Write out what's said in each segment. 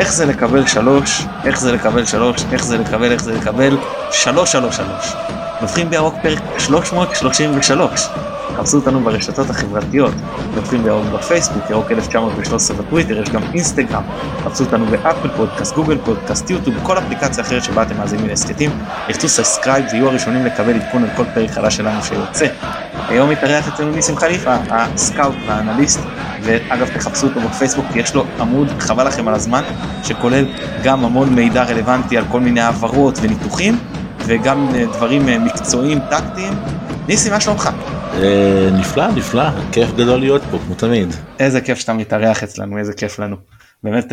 איך זה לקבל שלוש, איך זה לקבל שלוש, איך זה לקבל, איך זה לקבל שלוש שלוש שלוש. נובחים בירוק פרק 333. חפשו אותנו ברשתות החברתיות, נובחים בירוק בפייסבוק, ירוק 1913 בטוויטר, יש גם אינסטגרם, חפשו אותנו באפל פודקאסט, גוגל פודקאסט, יוטיוב, כל אפליקציה אחרת שבה אתם מאזינים להסכתים, לחצו subscribe ותהיו הראשונים לקבל עדכון על כל פרק חדש שלנו שיוצא. היום מתארח אצלנו ניסים חליפה, הסקאוט והאנליסט, ואגב תחפשו אותו בפייסבוק כי יש לו עמוד, חבל לכם על הזמן, שכולל גם המון מידע רלוונטי על כל מיני העברות וניתוחים, וגם אה, דברים אה, מקצועיים, טקטיים. ניסים, מה שלומך? אה, נפלא, נפלא, כיף גדול להיות פה, כמו תמיד. איזה כיף שאתה מתארח אצלנו, איזה כיף לנו. באמת,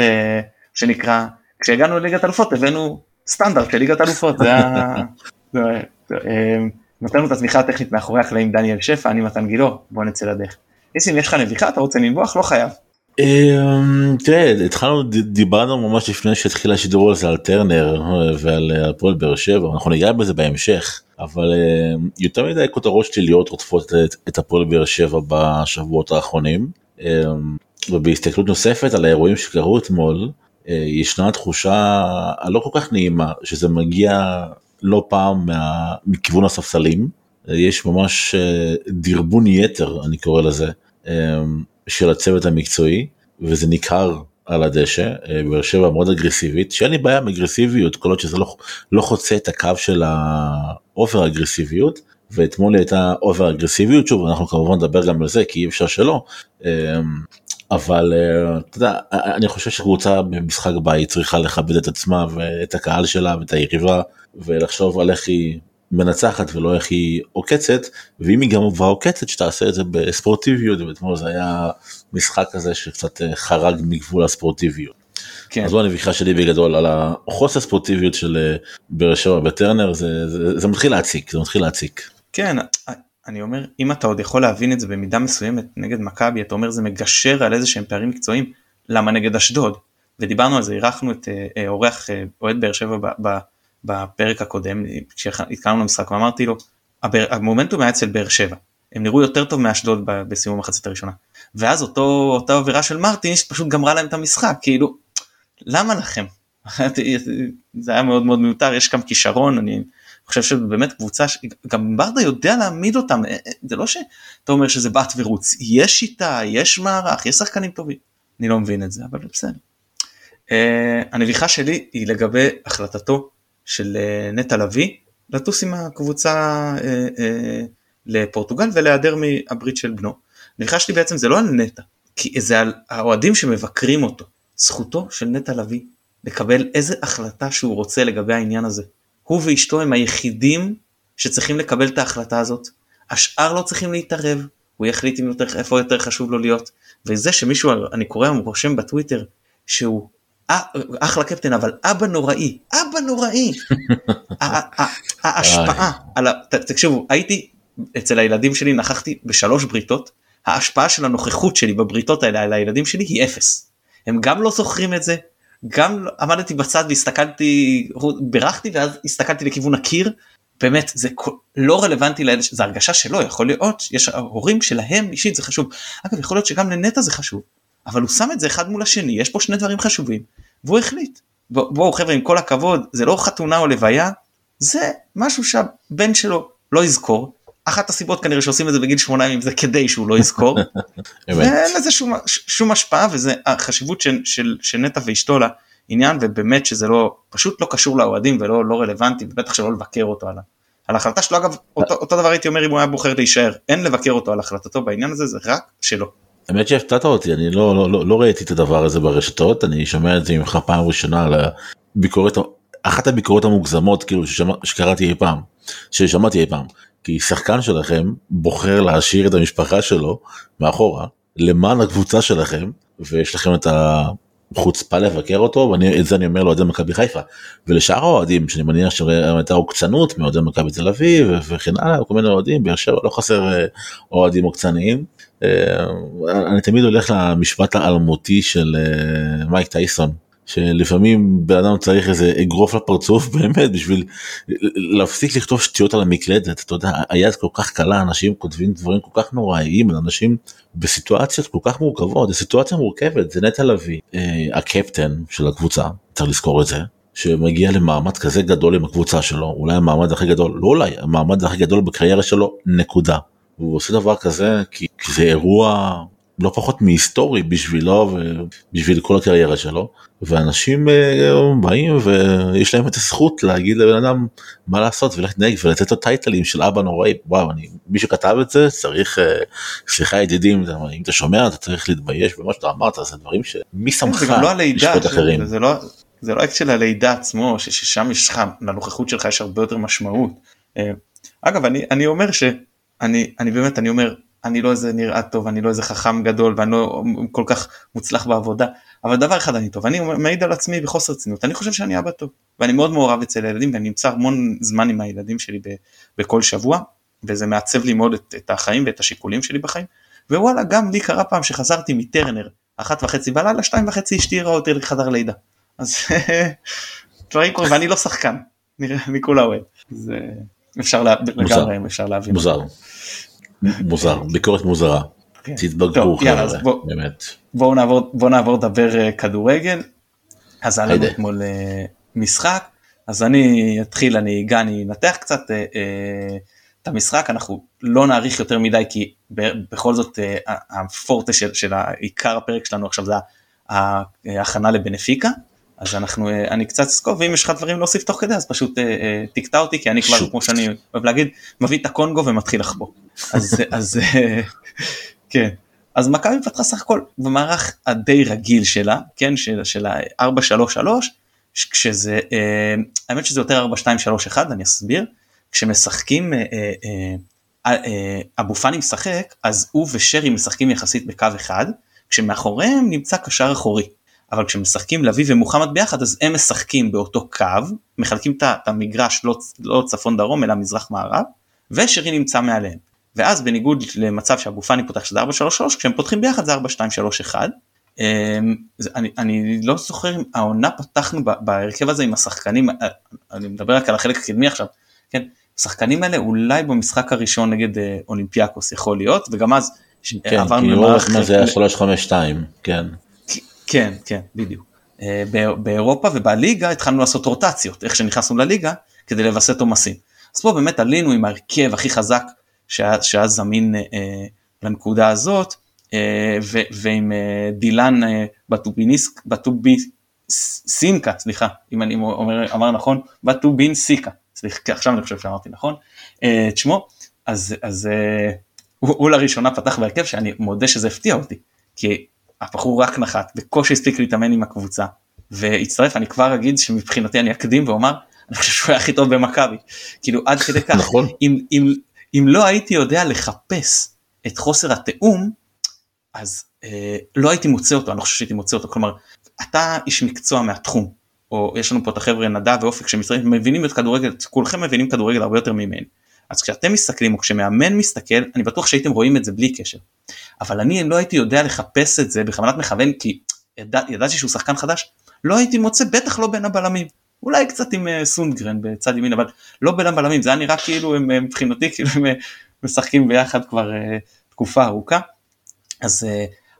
שנקרא, כשהגענו לליגת אלופות הבאנו סטנדרט של ליגת אלופות, זה היה... נתנו את התמיכה הטכנית מאחורי הקלעים דניאל שפע, אני מתן גילאור, בוא נצא לדרך. ניסים, יש לך נביחה, אתה רוצה לנבוח? לא חייב. אמ, תראה התחלנו דיברנו ממש לפני שהתחיל השידור הזה על טרנר ועל הפועל באר שבע אנחנו ניגע בזה בהמשך אבל אמ, יותר מדי כותרות שליליות רודפות את הפועל באר שבע בשבועות האחרונים אמ, ובהסתכלות נוספת על האירועים שקרו אתמול אה, ישנה תחושה הלא כל כך נעימה שזה מגיע לא פעם מה, מכיוון הספסלים. יש ממש אה, דרבון יתר אני קורא לזה של הצוות המקצועי וזה ניכר על הדשא, אה, באר שבע מאוד אגרסיבית, שאין לי בעיה עם אגרסיביות, כל עוד שזה לא, לא חוצה את הקו של ה over אגרסיביות, ואתמול הייתה over אגרסיביות, שוב אנחנו כמובן נדבר גם על זה כי אי אפשר שלא, אבל אה, אתה יודע, אני חושב שקבוצה במשחק בית צריכה לכבד את עצמה ואת הקהל שלה ואת היריבה ולחשוב על איך היא מנצחת ולא איך היא עוקצת ואם היא גם כבר עוקצת שתעשה את זה בספורטיביות ואתמול זה היה משחק כזה שקצת אה, חרג מגבול הספורטיביות. כן. אז זו הנביכה שלי בגדול על החוסר ספורטיביות של אה, באר שבע בטרנר זה, זה, זה מתחיל להציק זה מתחיל להציק. כן אני אומר אם אתה עוד יכול להבין את זה במידה מסוימת נגד מכבי אתה אומר זה מגשר על איזה שהם פערים מקצועיים. למה נגד אשדוד? ודיברנו על זה אירחנו את אה, אורח אוהד באר שבע בפרק הקודם כשהתקלנו למשחק ואמרתי לו המומנטום היה אצל באר שבע. הם נראו יותר טוב מאשדוד בסיום המחצית הראשונה. ואז אותו אותה עבירה של מרטין פשוט גמרה להם את המשחק כאילו למה לכם? זה היה מאוד מאוד מיותר יש גם כישרון אני חושב שבאמת קבוצה גם ברדה יודע להעמיד אותם אה, אה, זה לא שאתה אומר שזה בת ורוץ יש שיטה יש מערך יש שחקנים טובים אני לא מבין את זה אבל בסדר. Uh, הנביכה שלי היא לגבי החלטתו של אה, נטע לביא לטוס עם הקבוצה אה, אה, לפורטוגל ולהיעדר מהברית של בנו. הנביכה שלי בעצם זה לא על נטע, כי זה על האוהדים שמבקרים אותו. זכותו של נטע לביא לקבל איזה החלטה שהוא רוצה לגבי העניין הזה. הוא ואשתו הם היחידים שצריכים לקבל את ההחלטה הזאת. השאר לא צריכים להתערב, הוא יחליט איפה יותר חשוב לו להיות. וזה שמישהו, אני קורא, הוא רושם בטוויטר, שהוא אה, אחלה קפטן אבל אבא נוראי אבא נוראי ההשפעה על ה... תקשיבו הייתי אצל הילדים שלי נכחתי בשלוש בריתות ההשפעה של הנוכחות שלי בבריתות האלה על הילדים שלי היא אפס הם גם לא זוכרים את זה גם עמדתי בצד והסתכלתי בירכתי ואז הסתכלתי לכיוון הקיר. באמת זה לא רלוונטי לילד זה הרגשה שלו יכול להיות יש הורים שלהם אישית זה חשוב. אגב יכול להיות שגם לנטע זה חשוב אבל הוא שם את זה אחד מול השני יש פה שני דברים חשובים. והוא החליט. בואו בוא, חבר'ה עם כל הכבוד זה לא חתונה או לוויה זה משהו שהבן שלו לא יזכור אחת הסיבות כנראה שעושים את זה בגיל שמונה ימים זה כדי שהוא לא יזכור. ואין לזה שום, שום השפעה וזה החשיבות של, של, של נטע ואשתו לעניין ובאמת שזה לא פשוט לא קשור לאוהדים ולא לא רלוונטי ובטח שלא לבקר אותו על, על ההחלטה שלו. אגב אותו, אותו דבר הייתי אומר אם הוא היה בוחר להישאר. אין לבקר אותו על החלטתו בעניין הזה זה רק שלו. האמת שהפתעת אותי אני לא, לא לא לא ראיתי את הדבר הזה ברשתות אני שומע את זה ממך פעם ראשונה על הביקורת אחת הביקורות המוגזמות כאילו ששמע, שקראתי אי פעם ששמעתי אי פעם כי שחקן שלכם בוחר להשאיר את המשפחה שלו מאחורה למען הקבוצה שלכם ויש לכם את החוצפה לבקר אותו ואת זה אני אומר לאוהדי מכבי חיפה. ולשאר האוהדים שאני מניח שהייתה עוקצנות מאוהדי מכבי תל אביב וכן הלאה כל מיני אוהדים באר שבע לא חסר אה, אוהדים עוקצניים. אה, אני תמיד הולך למשפט האלמותי של אה, מייק טייסון שלפעמים בן אדם צריך איזה אגרוף לפרצוף באמת בשביל להפסיק לכתוב שטויות על המקלדת אתה יודע היד כל כך קלה אנשים כותבים דברים כל כך נוראיים אנשים בסיטואציות כל כך מורכבות זו סיטואציה מורכבת זה נטע לביא אה, הקפטן של הקבוצה צריך לזכור את זה שמגיע למעמד כזה גדול עם הקבוצה שלו אולי המעמד הכי גדול לא אולי המעמד הכי גדול בקריירה שלו נקודה. הוא עושה דבר כזה כי, כי זה אירוע לא פחות מהיסטורי בשבילו ובשביל כל הקריירה שלו ואנשים אה, באים ויש להם את הזכות להגיד לבן אדם מה לעשות ואיך להתנהג ולתת לו טייטלים של אבא נוראי וואו אני מי שכתב את זה צריך אה, סליחה ידידים אם אתה שומע אתה צריך להתבייש במה שאתה אמרת זה דברים שמי שמך לא לשפוט אחרים. זה לא זה לא של הלידה עצמו ששם יש לך לנוכחות שלך יש הרבה יותר משמעות. אה, אגב אני אני אומר שאני אני באמת אני אומר אני לא איזה נראה טוב אני לא איזה חכם גדול ואני לא כל כך מוצלח בעבודה אבל דבר אחד אני טוב אני מעיד על עצמי בחוסר רצינות אני חושב שאני אבא טוב ואני מאוד מעורב אצל הילדים ואני נמצא המון זמן עם הילדים שלי בכל שבוע וזה מעצב לי מאוד את, את החיים ואת השיקולים שלי בחיים ווואלה גם לי קרה פעם שחזרתי מטרנר אחת וחצי בלילה שתיים וחצי אשתי ראה אותי לחדר לידה אז דברים קורים ואני לא שחקן אני כולה אוהד. זה אפשר לגמרי אפשר להבין. מוזר. מוזר ביקורת מוזרה. כן. תתבגרו חבר'ה באמת. בואו נעבור לדבר אה, כדורגל. אז היה לנו אתמול אה, משחק אז אני אתחיל אני אגע אני אנתח קצת אה, את המשחק אנחנו לא נאריך יותר מדי כי בכל זאת הפורטה של, העיקר הפרק שלנו עכשיו זה ההכנה לבנפיקה אז אנחנו אני קצת אסקור ואם יש לך דברים להוסיף תוך כדי אז פשוט תקטע אותי כי אני כבר כמו שאני אוהב להגיד מביא את הקונגו ומתחיל לחבוא. אז, אז כן. אז מכבי פתחה סך הכל במערך הדי רגיל שלה, כן, של, של ה-4-3-3, כשזה, אה, האמת שזה יותר 4-2-3-1, אני אסביר, כשמשחקים, אה, אה, אה, אה, אבו פאני משחק, אז הוא ושרי משחקים יחסית בקו אחד, כשמאחוריהם נמצא קשר אחורי. אבל כשמשחקים לביא ומוחמד ביחד אז הם משחקים באותו קו, מחלקים את המגרש לא, לא צפון דרום אלא מזרח מערב, ושרי נמצא מעליהם. ואז בניגוד למצב שאבו פאני פותח שזה 4-3-3 כשהם פותחים ביחד זה 4-2-3-1. אמ, אני, אני לא זוכר אם העונה פתחנו בהרכב הזה עם השחקנים, אה, אני מדבר רק על החלק הקדמי עכשיו, כן, השחקנים האלה אולי במשחק הראשון נגד אה, אולימפיאקוס יכול להיות וגם אז כן, עברנו למערכת, מה זה היה 352, כן. כן, כן, בדיוק. אה, באירופה ובליגה התחלנו לעשות רוטציות, איך שנכנסנו לליגה כדי לווסת עומסים. אז פה באמת עלינו עם ההרכב הכי חזק שהיה, זמין אה, לנקודה הזאת אה, ו, ועם אה, דילן אה, בטוביניסק, בטוביסינקה, סליחה אם אני אומר, אמר נכון, בטובינסיקה, סליחה, עכשיו אני חושב שאמרתי נכון, אה, את שמו, אז, אז אה, הוא, הוא לראשונה פתח בהרכב שאני מודה שזה הפתיע אותי, כי הבחור רק נחת, בקושי הספיק להתאמן עם הקבוצה, והצטרף, אני כבר אגיד שמבחינתי אני אקדים ואומר, אני חושב שהוא היה הכי טוב במכבי, כאילו עד כדי כך, נכון. אם, אם, אם לא הייתי יודע לחפש את חוסר התיאום, אז אה, לא הייתי מוצא אותו, אני לא חושב שהייתי מוצא אותו, כלומר, אתה איש מקצוע מהתחום, או יש לנו פה את החבר'ה נדב ואופק שמצטרפים, מבינים את כדורגל, כולכם מבינים כדורגל הרבה יותר ממני. אז כשאתם מסתכלים או כשמאמן מסתכל, אני בטוח שהייתם רואים את זה בלי קשר. אבל אני לא הייתי יודע לחפש את זה בכוונת מכוון, כי ידע, ידעתי שהוא שחקן חדש, לא הייתי מוצא, בטח לא בין הבלמים. אולי קצת עם אה, סונגרן בצד ימין אבל לא בין הבלמים זה היה נראה כאילו הם מבחינתי כאילו הם אה, משחקים ביחד כבר תקופה ארוכה. אז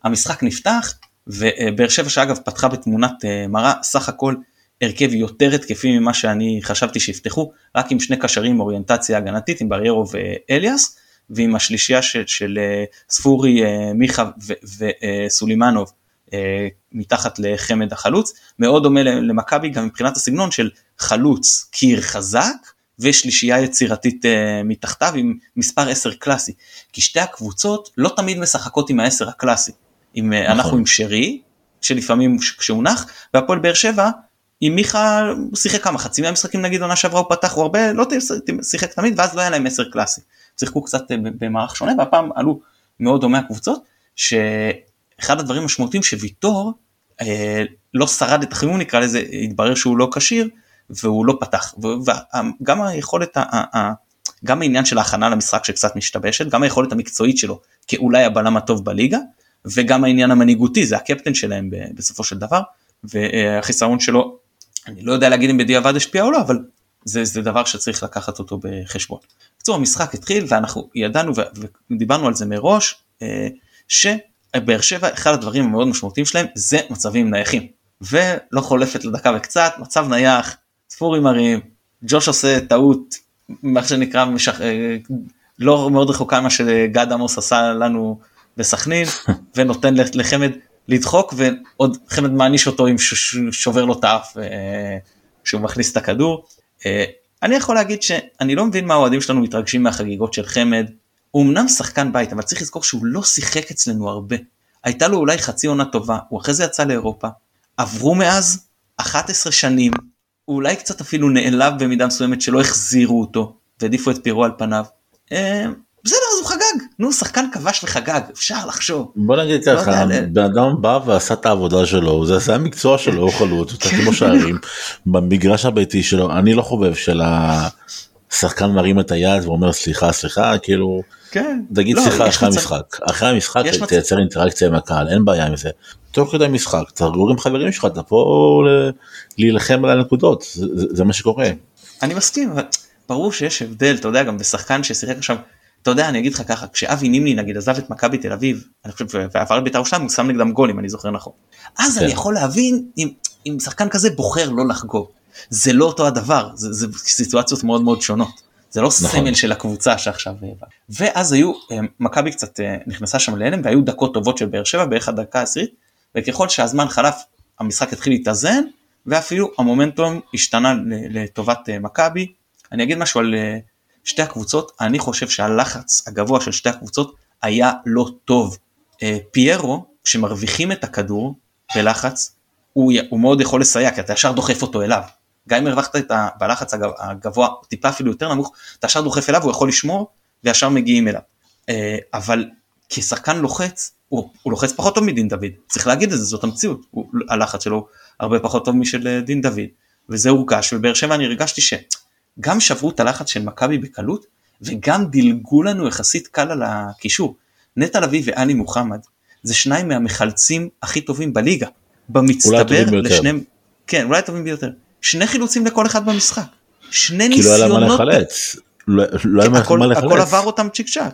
המשחק נפתח ובאר שבע שאגב פתחה בתמונת מראה סך הכל הרכב יותר התקפי ממה שאני חשבתי שיפתחו רק עם שני קשרים אוריינטציה הגנתית עם בריירו ואליאס ועם השלישייה של, של ספורי מיכה וסולימנוב אה, מתחת לחמד החלוץ, מאוד דומה למכבי גם מבחינת הסגנון של חלוץ קיר חזק ושלישייה יצירתית אה, מתחתיו עם מספר 10 קלאסי, כי שתי הקבוצות לא תמיד משחקות עם ה-10 הקלאסי, עם, אה, נכון. אנחנו עם שרי, שלפעמים כשהוא נח, והפועל באר שבע עם מיכה הוא שיחק כמה חצי מהמשחקים נגיד עונה שעברה הוא פתח הוא הרבה לא שיחק תמיד ואז לא היה להם 10 קלאסי, שיחקו קצת במערך שונה והפעם עלו מאוד דומה הקבוצות. ש... אחד הדברים המשמעותיים שוויטור אה, לא שרד את החימום נקרא לזה, התברר שהוא לא כשיר והוא לא פתח. וגם היכולת, גם העניין של ההכנה למשחק שקצת משתבשת, גם היכולת המקצועית שלו כאולי הבלם הטוב בליגה, וגם העניין המנהיגותי, זה הקפטן שלהם בסופו של דבר, והחיסרון שלו אני לא יודע להגיד אם בדיעבד השפיע או לא אבל זה, זה דבר שצריך לקחת אותו בחשבון. בקיצור המשחק התחיל ואנחנו ידענו ודיברנו על זה מראש שבאר שבע אחד הדברים המאוד משמעותיים שלהם זה מצבים נייחים ולא חולפת לדקה וקצת מצב נייח ספורי מרים ג'וש עושה טעות מה שנקרא משח... לא מאוד רחוקה ממה שגד עמוס עשה לנו בסכנין ונותן לחמד לדחוק ועוד חמד מעניש אותו אם שובר לו את האף אה, כשהוא מכניס את הכדור. אה, אני יכול להגיד שאני לא מבין מה האוהדים שלנו מתרגשים מהחגיגות של חמד. הוא אמנם שחקן בית אבל צריך לזכור שהוא לא שיחק אצלנו הרבה. הייתה לו אולי חצי עונה טובה הוא אחרי זה יצא לאירופה. עברו מאז 11 שנים הוא אולי קצת אפילו נעלב במידה מסוימת שלא החזירו אותו והעדיפו את פירו על פניו. אה, בסדר אז הוא חגג נו שחקן כבש וחגג אפשר לחשוב. בוא נגיד לא ככה בן אדם בא ועשה את העבודה שלו זה, זה המקצוע שלו הוא חלוץ הוא כמו שערים במגרש הביתי שלו אני לא חובב של השחקן מרים את היד ואומר סליחה סליחה כאילו כן תגיד לא, סליחה אחרי המשחק אחרי המשחק תייצר אינטראקציה עם הקהל אין בעיה עם זה. תוך כדי משחק תרגור עם חברים שלך אתה פה להילחם על הנקודות זה, זה מה שקורה. אני מסכים ברור שיש הבדל אתה יודע גם בשחקן ששיחק עכשיו אתה יודע אני אגיד לך ככה כשאבי נימני נגיד עזב את מכבי תל אביב אני חושב ועבר לבית"ר ירושלים הוא שם נגדם גול אם אני זוכר נכון. אז כן. אני יכול להבין אם, אם שחקן כזה בוחר לא לחגוג. זה לא אותו הדבר זה, זה סיטואציות מאוד מאוד שונות. זה לא נכון. סמל של הקבוצה שעכשיו ואז היו אה, מכבי קצת אה, נכנסה שם להלם והיו דקות טובות של באר שבע בערך הדקה העשירית וככל שהזמן חלף המשחק התחיל להתאזן ואפילו המומנטום השתנה לטובת אה, מכבי. אני אגיד משהו על שתי הקבוצות, אני חושב שהלחץ הגבוה של שתי הקבוצות היה לא טוב. אה, פיירו, כשמרוויחים את הכדור בלחץ, הוא, הוא מאוד יכול לסייע, כי אתה ישר דוחף אותו אליו. גם אם הרווחת את ה, בלחץ הגבוה, טיפה אפילו יותר נמוך, אתה ישר דוחף אליו, הוא יכול לשמור, וישר מגיעים אליו. אה, אבל כשחקן לוחץ, הוא, הוא לוחץ פחות טוב מדין דוד, צריך להגיד את זה, זאת המציאות, הוא, הלחץ שלו הרבה פחות טוב משל אה, דין דוד, וזה הורגש, ובאר שבע אני הרגשתי. גם שברו את הלחץ של מכבי בקלות וגם דילגו לנו יחסית קל על הקישור. נטע לביא ואני מוחמד זה שניים מהמחלצים הכי טובים בליגה. במצטבר לשניהם, כן אולי הטובים ביותר. שני חילוצים לכל אחד במשחק. שני ניסיונות. כאילו היה מה לחלץ. לא, לא היה מה לחלץ. הכל עבר אותם צ'יק צ'אק.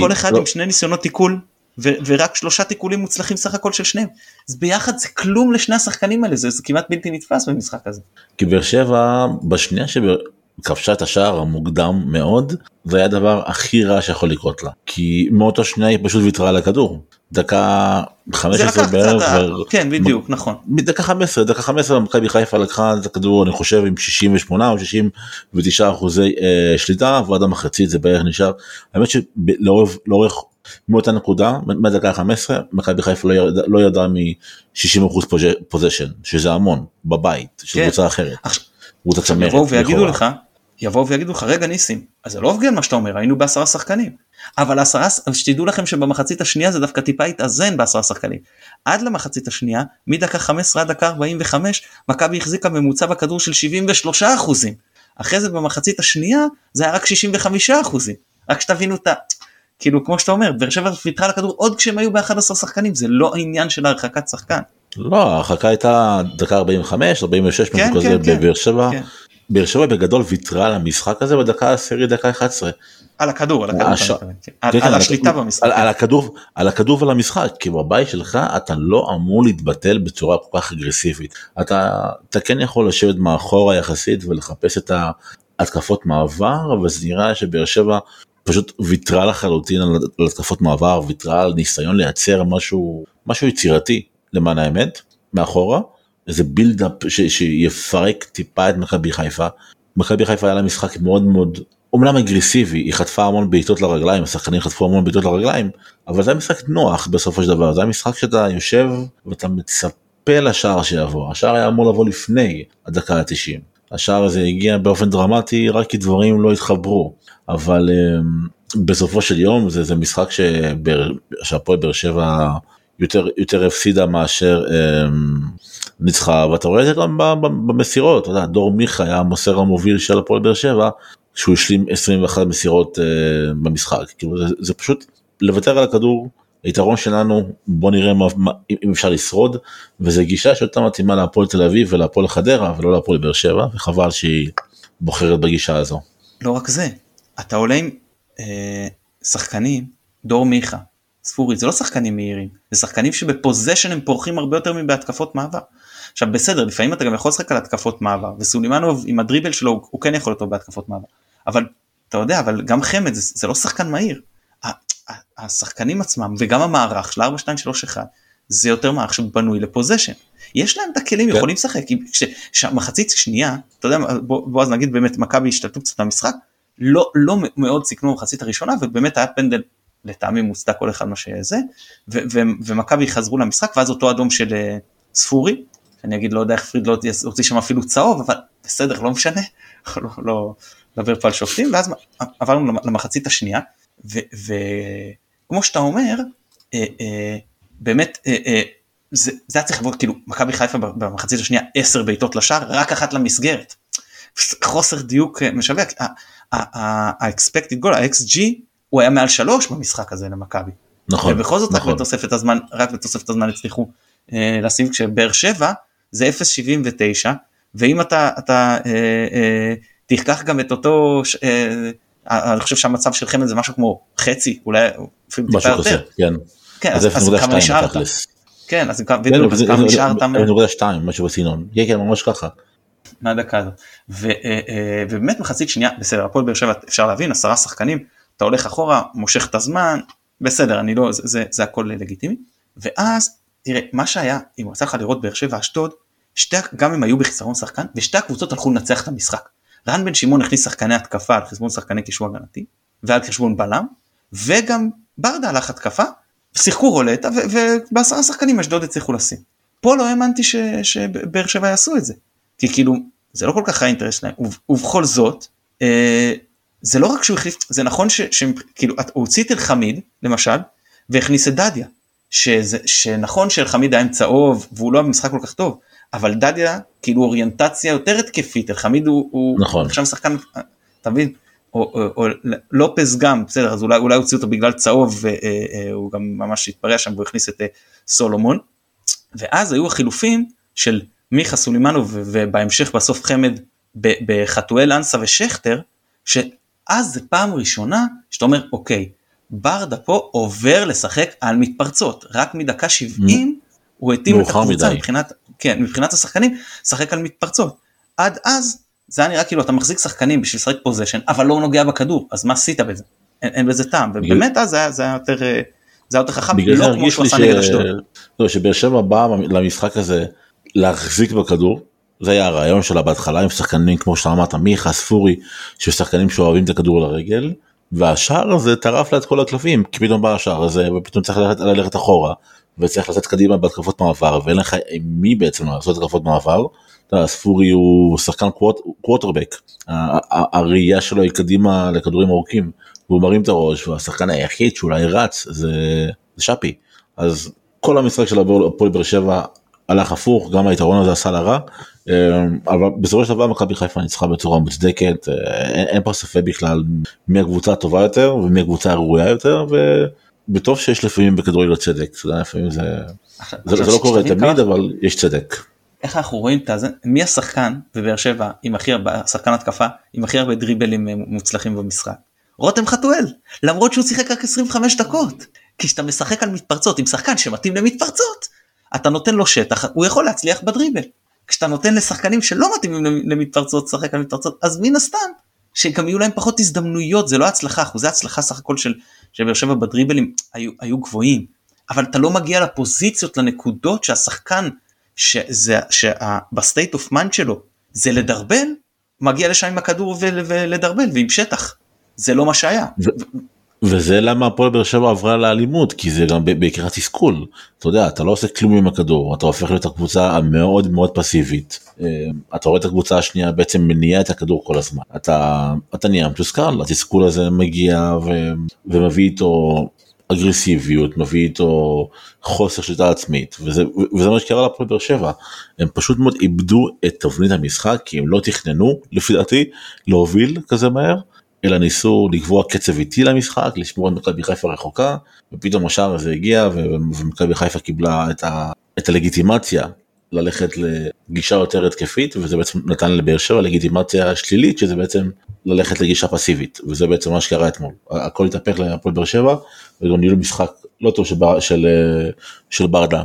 כל אחד לא... עם שני ניסיונות תיקול ו- ורק שלושה תיקולים מוצלחים סך הכל של שניהם. אז ביחד זה כלום לשני השחקנים האלה זה, זה כמעט בלתי נתפס במשחק הזה. כי באר שבע בשנייה שכבשה את השער המוקדם מאוד זה היה הדבר הכי רע שיכול לקרות לה כי מאותו שנייה היא פשוט ויתרה על הכדור דקה 15 בערב ו... כן בדיוק נכון דקה 15 דקה 15 מכבי חיפה לקחה את הכדור אני חושב עם 68 או 69 אחוזי אה, שליטה ועד המחצית זה בערך נשאר האמת שלאורך מאותה נקודה מהדקה ה-15 מכבי חיפה לא ידעה לא ידע מ-60% פוזיישן שזה המון בבית של כן. קבוצה אחרת. קבוצה צמרת. יבואו ויגידו לך יבואו ויגידו לך רגע ניסים אז זה לא הוגן מה שאתה אומר היינו בעשרה שחקנים אבל עשרה שתדעו לכם שבמחצית השנייה זה דווקא טיפה התאזן בעשרה שחקנים עד למחצית השנייה מדקה 15 עד דקה 45 מכבי החזיקה ממוצע בכדור של 73 אחוזים אחרי זה במחצית השנייה זה היה רק 65 אחוזים רק שתבינו את ה... כאילו כמו שאתה אומר באר שבע ויתרה לכדור עוד כשהם היו ב-11 שחקנים זה לא העניין של הרחקת שחקן. לא ההרחקה הייתה דקה 45 46 כן, משהו כן, כזה כן, בבאר שבע. כן. באר שבע בגדול ויתרה על המשחק הזה בדקה עשירית דקה 11. על הכדור על הכדור הש... כן. על, כן, על כן, השליטה במשחק. על, על הכדור על הכדור ועל המשחק כי בבית שלך אתה לא אמור להתבטל בצורה כל כך אגרסיבית אתה אתה כן יכול לשבת מאחורה יחסית ולחפש את ההתקפות מעבר אבל זה נראה שבאר שבע פשוט ויתרה לחלוטין על התקפות מעבר, ויתרה על ניסיון לייצר משהו, משהו יצירתי למען האמת, מאחורה, איזה בילדאפ שיפרק טיפה את מכבי חיפה. מכבי חיפה היה לה משחק מאוד מאוד, אומנם אגרסיבי, היא חטפה המון בעיטות לרגליים, השחקנים חטפו המון בעיטות לרגליים, אבל זה היה משחק נוח בסופו של דבר, זה היה משחק שאתה יושב ואתה מצפה לשער שיבוא, השער היה אמור לבוא לפני הדקה ה-90. השער הזה הגיע באופן דרמטי רק כי דברים לא התחברו. אבל אמ, בסופו של יום זה, זה משחק שהפועל באר שבע יותר, יותר הפסידה מאשר אמ, ניצחה. ואתה רואה את זה גם במסירות, אתה יודע, דור מיכה היה המוסר המוביל של הפועל באר שבע שהוא השלים 21 מסירות uh, במשחק, כאילו זה, זה פשוט לוותר על הכדור, היתרון שלנו בוא נראה מה, מה, אם אפשר לשרוד וזה גישה שיותר מתאימה להפועל תל אביב ולהפועל חדרה ולא להפועל באר שבע וחבל שהיא בוחרת בגישה הזו. לא רק זה, אתה עולה עם אה, שחקנים, דור מיכה, ספורי, זה לא שחקנים מהירים, זה שחקנים שבפוזיישן הם פורחים הרבה יותר מבהתקפות מעבר. עכשיו בסדר, לפעמים אתה גם יכול לשחק על התקפות מעבר, וסולימנוב עם הדריבל שלו הוא, הוא כן יכול טוב בהתקפות מעבר. אבל אתה יודע, אבל גם חמד זה, זה לא שחקן מהיר. השחקנים עצמם וגם המערך של 4-2-3-1 זה יותר מערך שבנוי לפוזיישן. יש להם את הכלים, כן. יכולים לשחק, כשמחצית שנייה, אתה יודע, בוא, בוא אז נגיד באמת מכבי השתלטו קצת במשחק, לא, לא מאוד סיכנו במחצית הראשונה ובאמת היה פנדל לטעמי מוצדק כל אחד מה שזה, ומכבי חזרו למשחק ואז אותו אדום של אה, ספורי, אני אגיד לא יודע איך פריד לא הוציא שם אפילו צהוב, אבל בסדר לא משנה, לא, לא לדבר פה על שופטים, ואז עברנו למחצית השנייה, וכמו שאתה אומר, אה, אה, באמת זה, זה היה צריך לבוא כאילו מכבי חיפה במחצית השנייה 10 בעיטות לשער, רק אחת למסגרת. חוסר דיוק משווק, ה-expected goal, ה-XG הוא היה מעל שלוש במשחק הזה למכבי. נכון. ובכל זאת נכון. רק בתוספת הזמן, רק בתוספת הזמן הצליחו אה, לשים כשבאר שבע זה 0.79 ואם אתה, אתה אה, אה, תיקח גם את אותו, אה, אני חושב שהמצב של חמד זה משהו כמו חצי, אולי אפילו טיפה יותר. כן. כן, אז, אז כמה נשארת? כן, אז בדיוק, אז כמה נשארת? נקודה שתיים, משהו בסגנון. כן, כן, ממש ככה. מהדקה הזאת. אה, אה, ובאמת מחצית שנייה, בסדר, הפועל באר שבע אפשר להבין, עשרה שחקנים, אתה הולך אחורה, מושך את הזמן, בסדר, אני לא, זה, זה, זה הכל לגיטימי. ואז, תראה, מה שהיה, אם רצה לך לראות באר שבע אשדוד, גם הם היו בחיסרון שחקן, ושתי הקבוצות הלכו לנצח את המשחק. רן בן שמעון הכניס שחקני התקפה על חשבון שחקני קישור הגנתי, ועל חשבון בלם, וגם ברדה הלך התקפה, שיחקו רולטה, ובעשרה שחקנים אשדוד הצליחו לשים. פה לא האמנתי שבאר שבע יעשו את זה. כי כאילו, זה לא כל כך האינטרס שלהם, ובכל זאת, אה, זה לא רק שהוא החליף, זה נכון שכאילו הוא הוציא את אלחמיד למשל והכניס את דדיה, שזה, שנכון שאלחמיד היה עם צהוב והוא לא היה במשחק כל כך טוב, אבל דדיה כאילו אוריינטציה יותר התקפית, אלחמיד הוא, הוא נכון. עכשיו שחקן, אתה מבין? או, או, או לופס גם, בסדר, אז אולי, אולי הוציאו אותו בגלל צהוב והוא גם ממש התפרע שם והוא הכניס את אה, סולומון, ואז היו החילופים של מיכה סולימנוב ובהמשך בסוף חמד בחתואל אנסה ושכטר, אז זה פעם ראשונה שאתה אומר אוקיי, ברדה פה עובר לשחק על מתפרצות, רק מדקה 70 הוא התאים את הקבוצה מבחינת, כן, מבחינת השחקנים, לשחק על מתפרצות. עד אז זה היה נראה כאילו אתה מחזיק שחקנים בשביל לשחק פוזיישן אבל לא נוגע בכדור, אז מה עשית בזה? אין, אין בזה טעם, ובאמת אז זה היה, זה היה יותר, זה היה יותר חכם, לא כמו שהוא עשה נגד אשדוד. לא, שבאר שבע בא למשחק הזה להחזיק בכדור, זה היה הרעיון שלה בהתחלה עם שחקנים כמו שאתה אמרת מיכה ספורי ששחקנים שאוהבים את הכדור לרגל והשער הזה טרף לה את כל הקלפים כי פתאום בא השער הזה ופתאום צריך ללכת, ללכת אחורה וצריך לצאת קדימה בהתקפות מעבר ואין לך עם מי בעצם לעשות התקפות מעבר. ספורי הוא שחקן קווטרבק. הראייה שלו היא קדימה לכדורים ארוכים. והוא מרים את הראש והשחקן היחיד שאולי רץ זה, שפי. אז כל המשחק של הפועל באר שבע הלך הפוך גם היתרון הזה עשה לה רע. אמ, אבל בסופו של דבר מכבי חיפה ניצחה בצורה מוצדקת אה, אין, פה ספק בכלל מי הקבוצה הטובה יותר ומי הקבוצה הראויה יותר ובטוב שיש לפעמים בכדורגל צדק לפעמים זה, זה, זה לא קורה תמיד אבל יש צדק. איך אנחנו רואים את זה מי השחקן בבאר שבע עם הכי הרבה שחקן התקפה עם הכי הרבה דריבלים אה, מוצלחים במשחק. רותם חטואל למרות שהוא שיחק רק 25 דקות כי כשאתה משחק על מתפרצות עם שחקן שמתאים למתפרצות אתה נותן לו שטח הוא יכול להצליח בדריבל. כשאתה נותן לשחקנים שלא מתאימים למתפרצות לשחק על מתפרצות אז מן הסתם שגם יהיו להם פחות הזדמנויות זה לא הצלחה אחוזי הצלחה סך הכל של באר שבע בדריבלים היו, היו גבוהים אבל אתה לא מגיע לפוזיציות לנקודות שהשחקן שב state of mind שלו זה לדרבל מגיע לשם עם הכדור ולדרבל ועם שטח זה לא מה שהיה. וזה למה הפועל באר שבע עברה לאלימות כי זה גם בעיקר התסכול. אתה יודע אתה לא עושה כלום עם הכדור אתה הופך להיות הקבוצה המאוד מאוד פסיבית. אה, אתה רואה את הקבוצה השנייה בעצם מניעה את הכדור כל הזמן. אתה אתה נהיה מתוסכל התסכול הזה מגיע ו, ומביא איתו אגרסיביות מביא איתו חוסר שליטה עצמית וזה, וזה מה שקרה לפועל באר שבע. הם פשוט מאוד איבדו את תבנית המשחק כי הם לא תכננו לפי דעתי להוביל כזה מהר אלא ניסו לקבוע קצב איטי למשחק, לשמור את מכבי חיפה רחוקה, ופתאום השער הזה הגיע ומכבי חיפה קיבלה את, ה, את הלגיטימציה ללכת לגישה יותר התקפית, וזה בעצם נתן לבאר שבע לגיטימציה שלילית, שזה בעצם ללכת לגישה פסיבית, וזה בעצם מה שקרה אתמול. הכל התהפך להפועל באר שבע, וגם ניהלו משחק לא טוב של, של, של ברדה,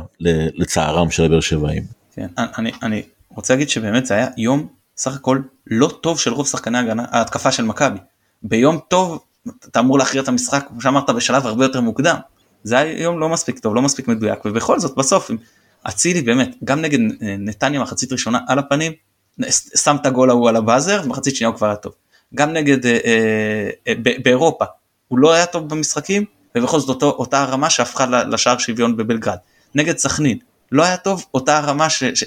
לצערם של הבאר שבעים. כן, אני, אני רוצה להגיד שבאמת זה היה יום סך הכל לא טוב של רוב שחקני ההתקפה של מכבי. ביום טוב אתה אמור להכריע את המשחק, כמו שאמרת, בשלב הרבה יותר מוקדם. זה היה יום לא מספיק טוב, לא מספיק מדויק, ובכל זאת בסוף אצילי באמת, גם נגד אה, נתניה מחצית ראשונה על הפנים, שם את הגול ההוא על הבאזר, ומחצית שנייה הוא כבר היה טוב. גם נגד אה, אה, אה, באירופה, הוא לא היה טוב במשחקים, ובכל זאת אותו, אותה הרמה שהפכה לשער שוויון בבלגרד. נגד סכנין, לא היה טוב, אותה הרמה ש... ש...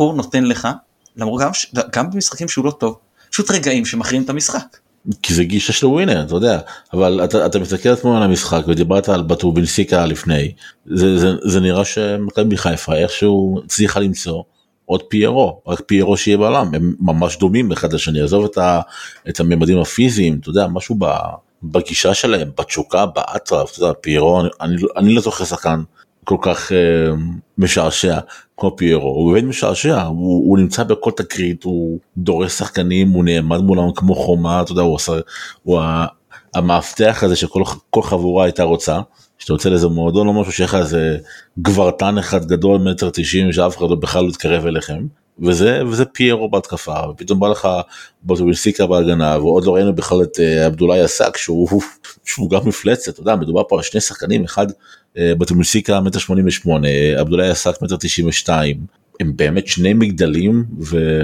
נותן לך, למרות גם, גם במשחקים שהוא לא טוב, פשוט רגעים שמכריעים את המשחק. כי זה גישה של ווינר אתה יודע. אבל אתה, אתה מסתכל אתמול על המשחק ודיברת על בטורבינסיקה לפני. זה, זה, זה נראה שמכבי חיפה איכשהו הצליחה למצוא עוד פיירו רק פיירו שיהיה בעולם. הם ממש דומים אחד לשני. עזוב את, ה, את הממדים הפיזיים אתה יודע משהו בגישה שלהם בתשוקה באטרף אתה יודע פיירו אני, אני, אני לא זוכר שחקן כל כך uh, משעשע כמו פיירו, הוא באמת משעשע, הוא, הוא נמצא בכל תקרית, הוא דורס שחקנים, הוא נעמד מולם כמו חומה, אתה יודע, הוא, עושה, הוא המאבטח הזה שכל חבורה הייתה רוצה, שאתה יוצא לאיזה מועדון או משהו שיש לך איזה גברתן אחד גדול מטר תשעים שאף אחד לא בכלל לא יתקרב אליכם. וזה וזה פיירו בהתקפה ופתאום בא לך בוטוביסיקה בהגנה ועוד לא ראינו בכלל את אה, עבדולאי עסק שהוא שהוא גם מפלצת אתה יודע מדובר פה על שני שחקנים אחד אה, בוטוביסיקה מטר 88 עבדולאי עסק מטר 92 הם באמת שני מגדלים ו...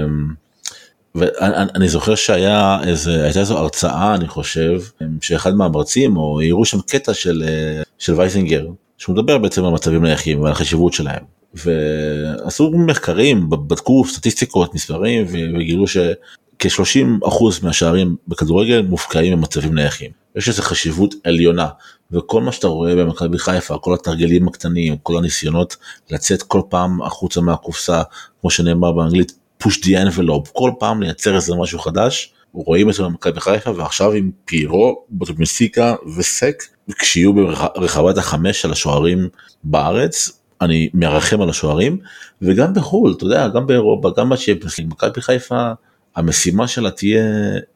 ואני זוכר שהיה איזה הייתה איזו הרצאה אני חושב שאחד מהמרצים או העירו שם קטע של אה, של וייזינגר שהוא מדבר בעצם על מצבים נייחים ועל החשיבות שלהם. ועשו מחקרים, בדקו סטטיסטיקות, מספרים וגילו שכ-30% מהשערים בכדורגל מופקעים במצבים נייחים. יש לזה חשיבות עליונה וכל מה שאתה רואה במכבי חיפה, כל התרגלים הקטנים, כל הניסיונות לצאת כל פעם החוצה מהקופסה, כמו שנאמר באנגלית, push the envelope, כל פעם לייצר איזה משהו חדש, רואים את זה במכבי חיפה ועכשיו עם פירו, בוטומיסיקה וסק, כשיהיו ברחבת החמש של השוערים בארץ, אני מרחם על השוערים וגם בחו"ל אתה יודע גם באירופה גם בצ'מפיונס מכבי חיפה המשימה שלה תהיה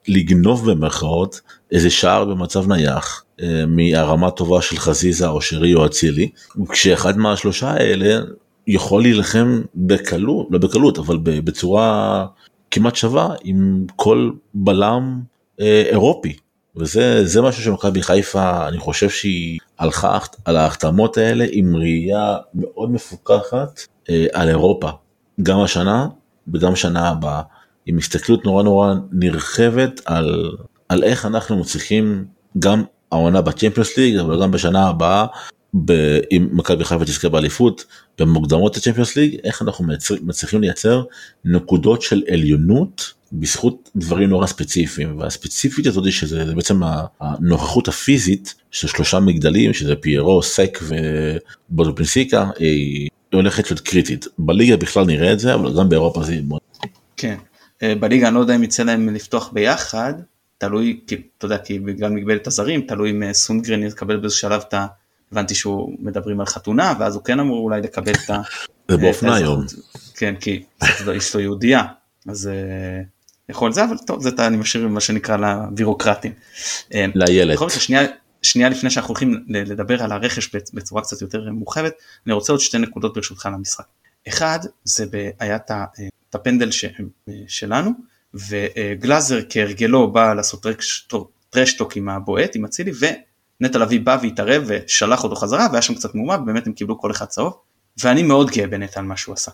לגנוב במרכאות איזה שער במצב נייח אה, מהרמה טובה של חזיזה או שרי או אצילי כשאחד מהשלושה האלה יכול להילחם בקלות לא בקלות אבל בצורה כמעט שווה עם כל בלם אה, אירופי. וזה זה משהו שמכבי חיפה אני חושב שהיא הלכה על ההחתמות האלה עם ראייה מאוד מפוקחת אה, על אירופה. גם השנה וגם שנה הבאה עם הסתכלות נורא נורא נרחבת על על איך אנחנו מצליחים גם העונה בצ'מפיונס ליג אבל גם בשנה הבאה אם מכבי חיפה תזכה באליפות במוקדמות הצ'מפיונס ליג איך אנחנו מצליחים לייצר נקודות של עליונות בזכות דברים נורא ספציפיים והספציפית הזאת שזה בעצם הנוכחות הפיזית של שלושה מגדלים שזה פיירו סק ובודופנסיקה היא הולכת להיות קריטית בליגה בכלל נראה את זה אבל גם באירופה זה מאוד. כן בליגה אני לא יודע אם יצא להם לפתוח ביחד תלוי כי אתה יודע כי בגלל מגבלת הזרים תלוי אם אה, סונגרן יקבל באיזה שלב את ה... הבנתי שהוא מדברים על חתונה ואז הוא כן אמור אולי לקבל את ה... זה באופנה היום. כן כי אשתו יהודייה אז אה, יכול זה אבל טוב זה אני משאיר מה שנקרא לבירוקרטים. אה, לילד. שנייה, שנייה לפני שאנחנו הולכים לדבר על הרכש בצורה קצת יותר מורחבת אני רוצה עוד שתי נקודות ברשותך למשחק. אחד זה היה את הפנדל ש, שלנו וגלאזר כהרגלו בא לעשות טרשטוק עם הבועט עם אצילי נטע לביא בא והתערב ושלח אותו חזרה והיה שם קצת מהומה באמת הם קיבלו כל אחד צהוב ואני מאוד גאה בנטע על מה שהוא עשה.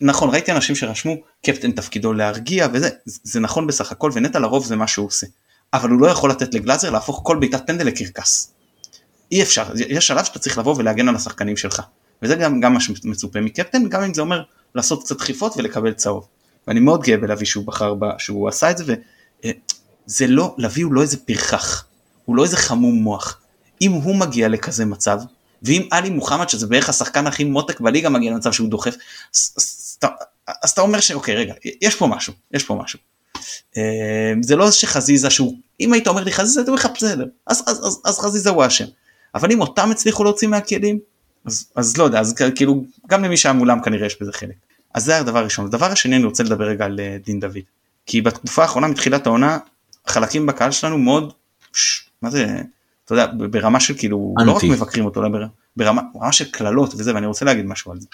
נכון ראיתי אנשים שרשמו קפטן תפקידו להרגיע וזה זה נכון בסך הכל ונטע לרוב זה מה שהוא עושה אבל הוא לא יכול לתת לגלאזר להפוך כל בעיטת פנדל לקרקס. אי אפשר יש שלב שאתה צריך לבוא ולהגן על השחקנים שלך וזה גם, גם מה שמצופה מקפטן גם אם זה אומר לעשות קצת דחיפות ולקבל צהוב. ואני מאוד גאה בלוי שהוא בחר בה, שהוא עשה את זה וזה אה, לא לביא הוא לא איזה פרחח הוא לא איזה חמום מוח. אם הוא מגיע לכזה מצב, ואם עלי מוחמד שזה בערך השחקן הכי מותק בליגה מגיע למצב שהוא דוחף, אז אתה אומר שאוקיי רגע, יש פה משהו, יש פה משהו. אה, זה לא שחזיזה שהוא אם היית אומר לי חזיזה אתה אומר לך בסדר אז, אז חזיזה הוא האשם אבל אם אותם הצליחו להוציא מהכלים אז, אז לא יודע אז כאילו גם למי שהיה מולם כנראה יש בזה חלק. אז זה הדבר הראשון. הדבר השני אני רוצה לדבר רגע על אה, דין דוד. כי בתקופה האחרונה מתחילת העונה חלקים בקהל שלנו מאוד ש, מה זה אתה יודע ברמה של כאילו אנטי. לא רק מבקרים אותו אלא ברמה, ברמה של קללות וזה ואני רוצה להגיד משהו על זה.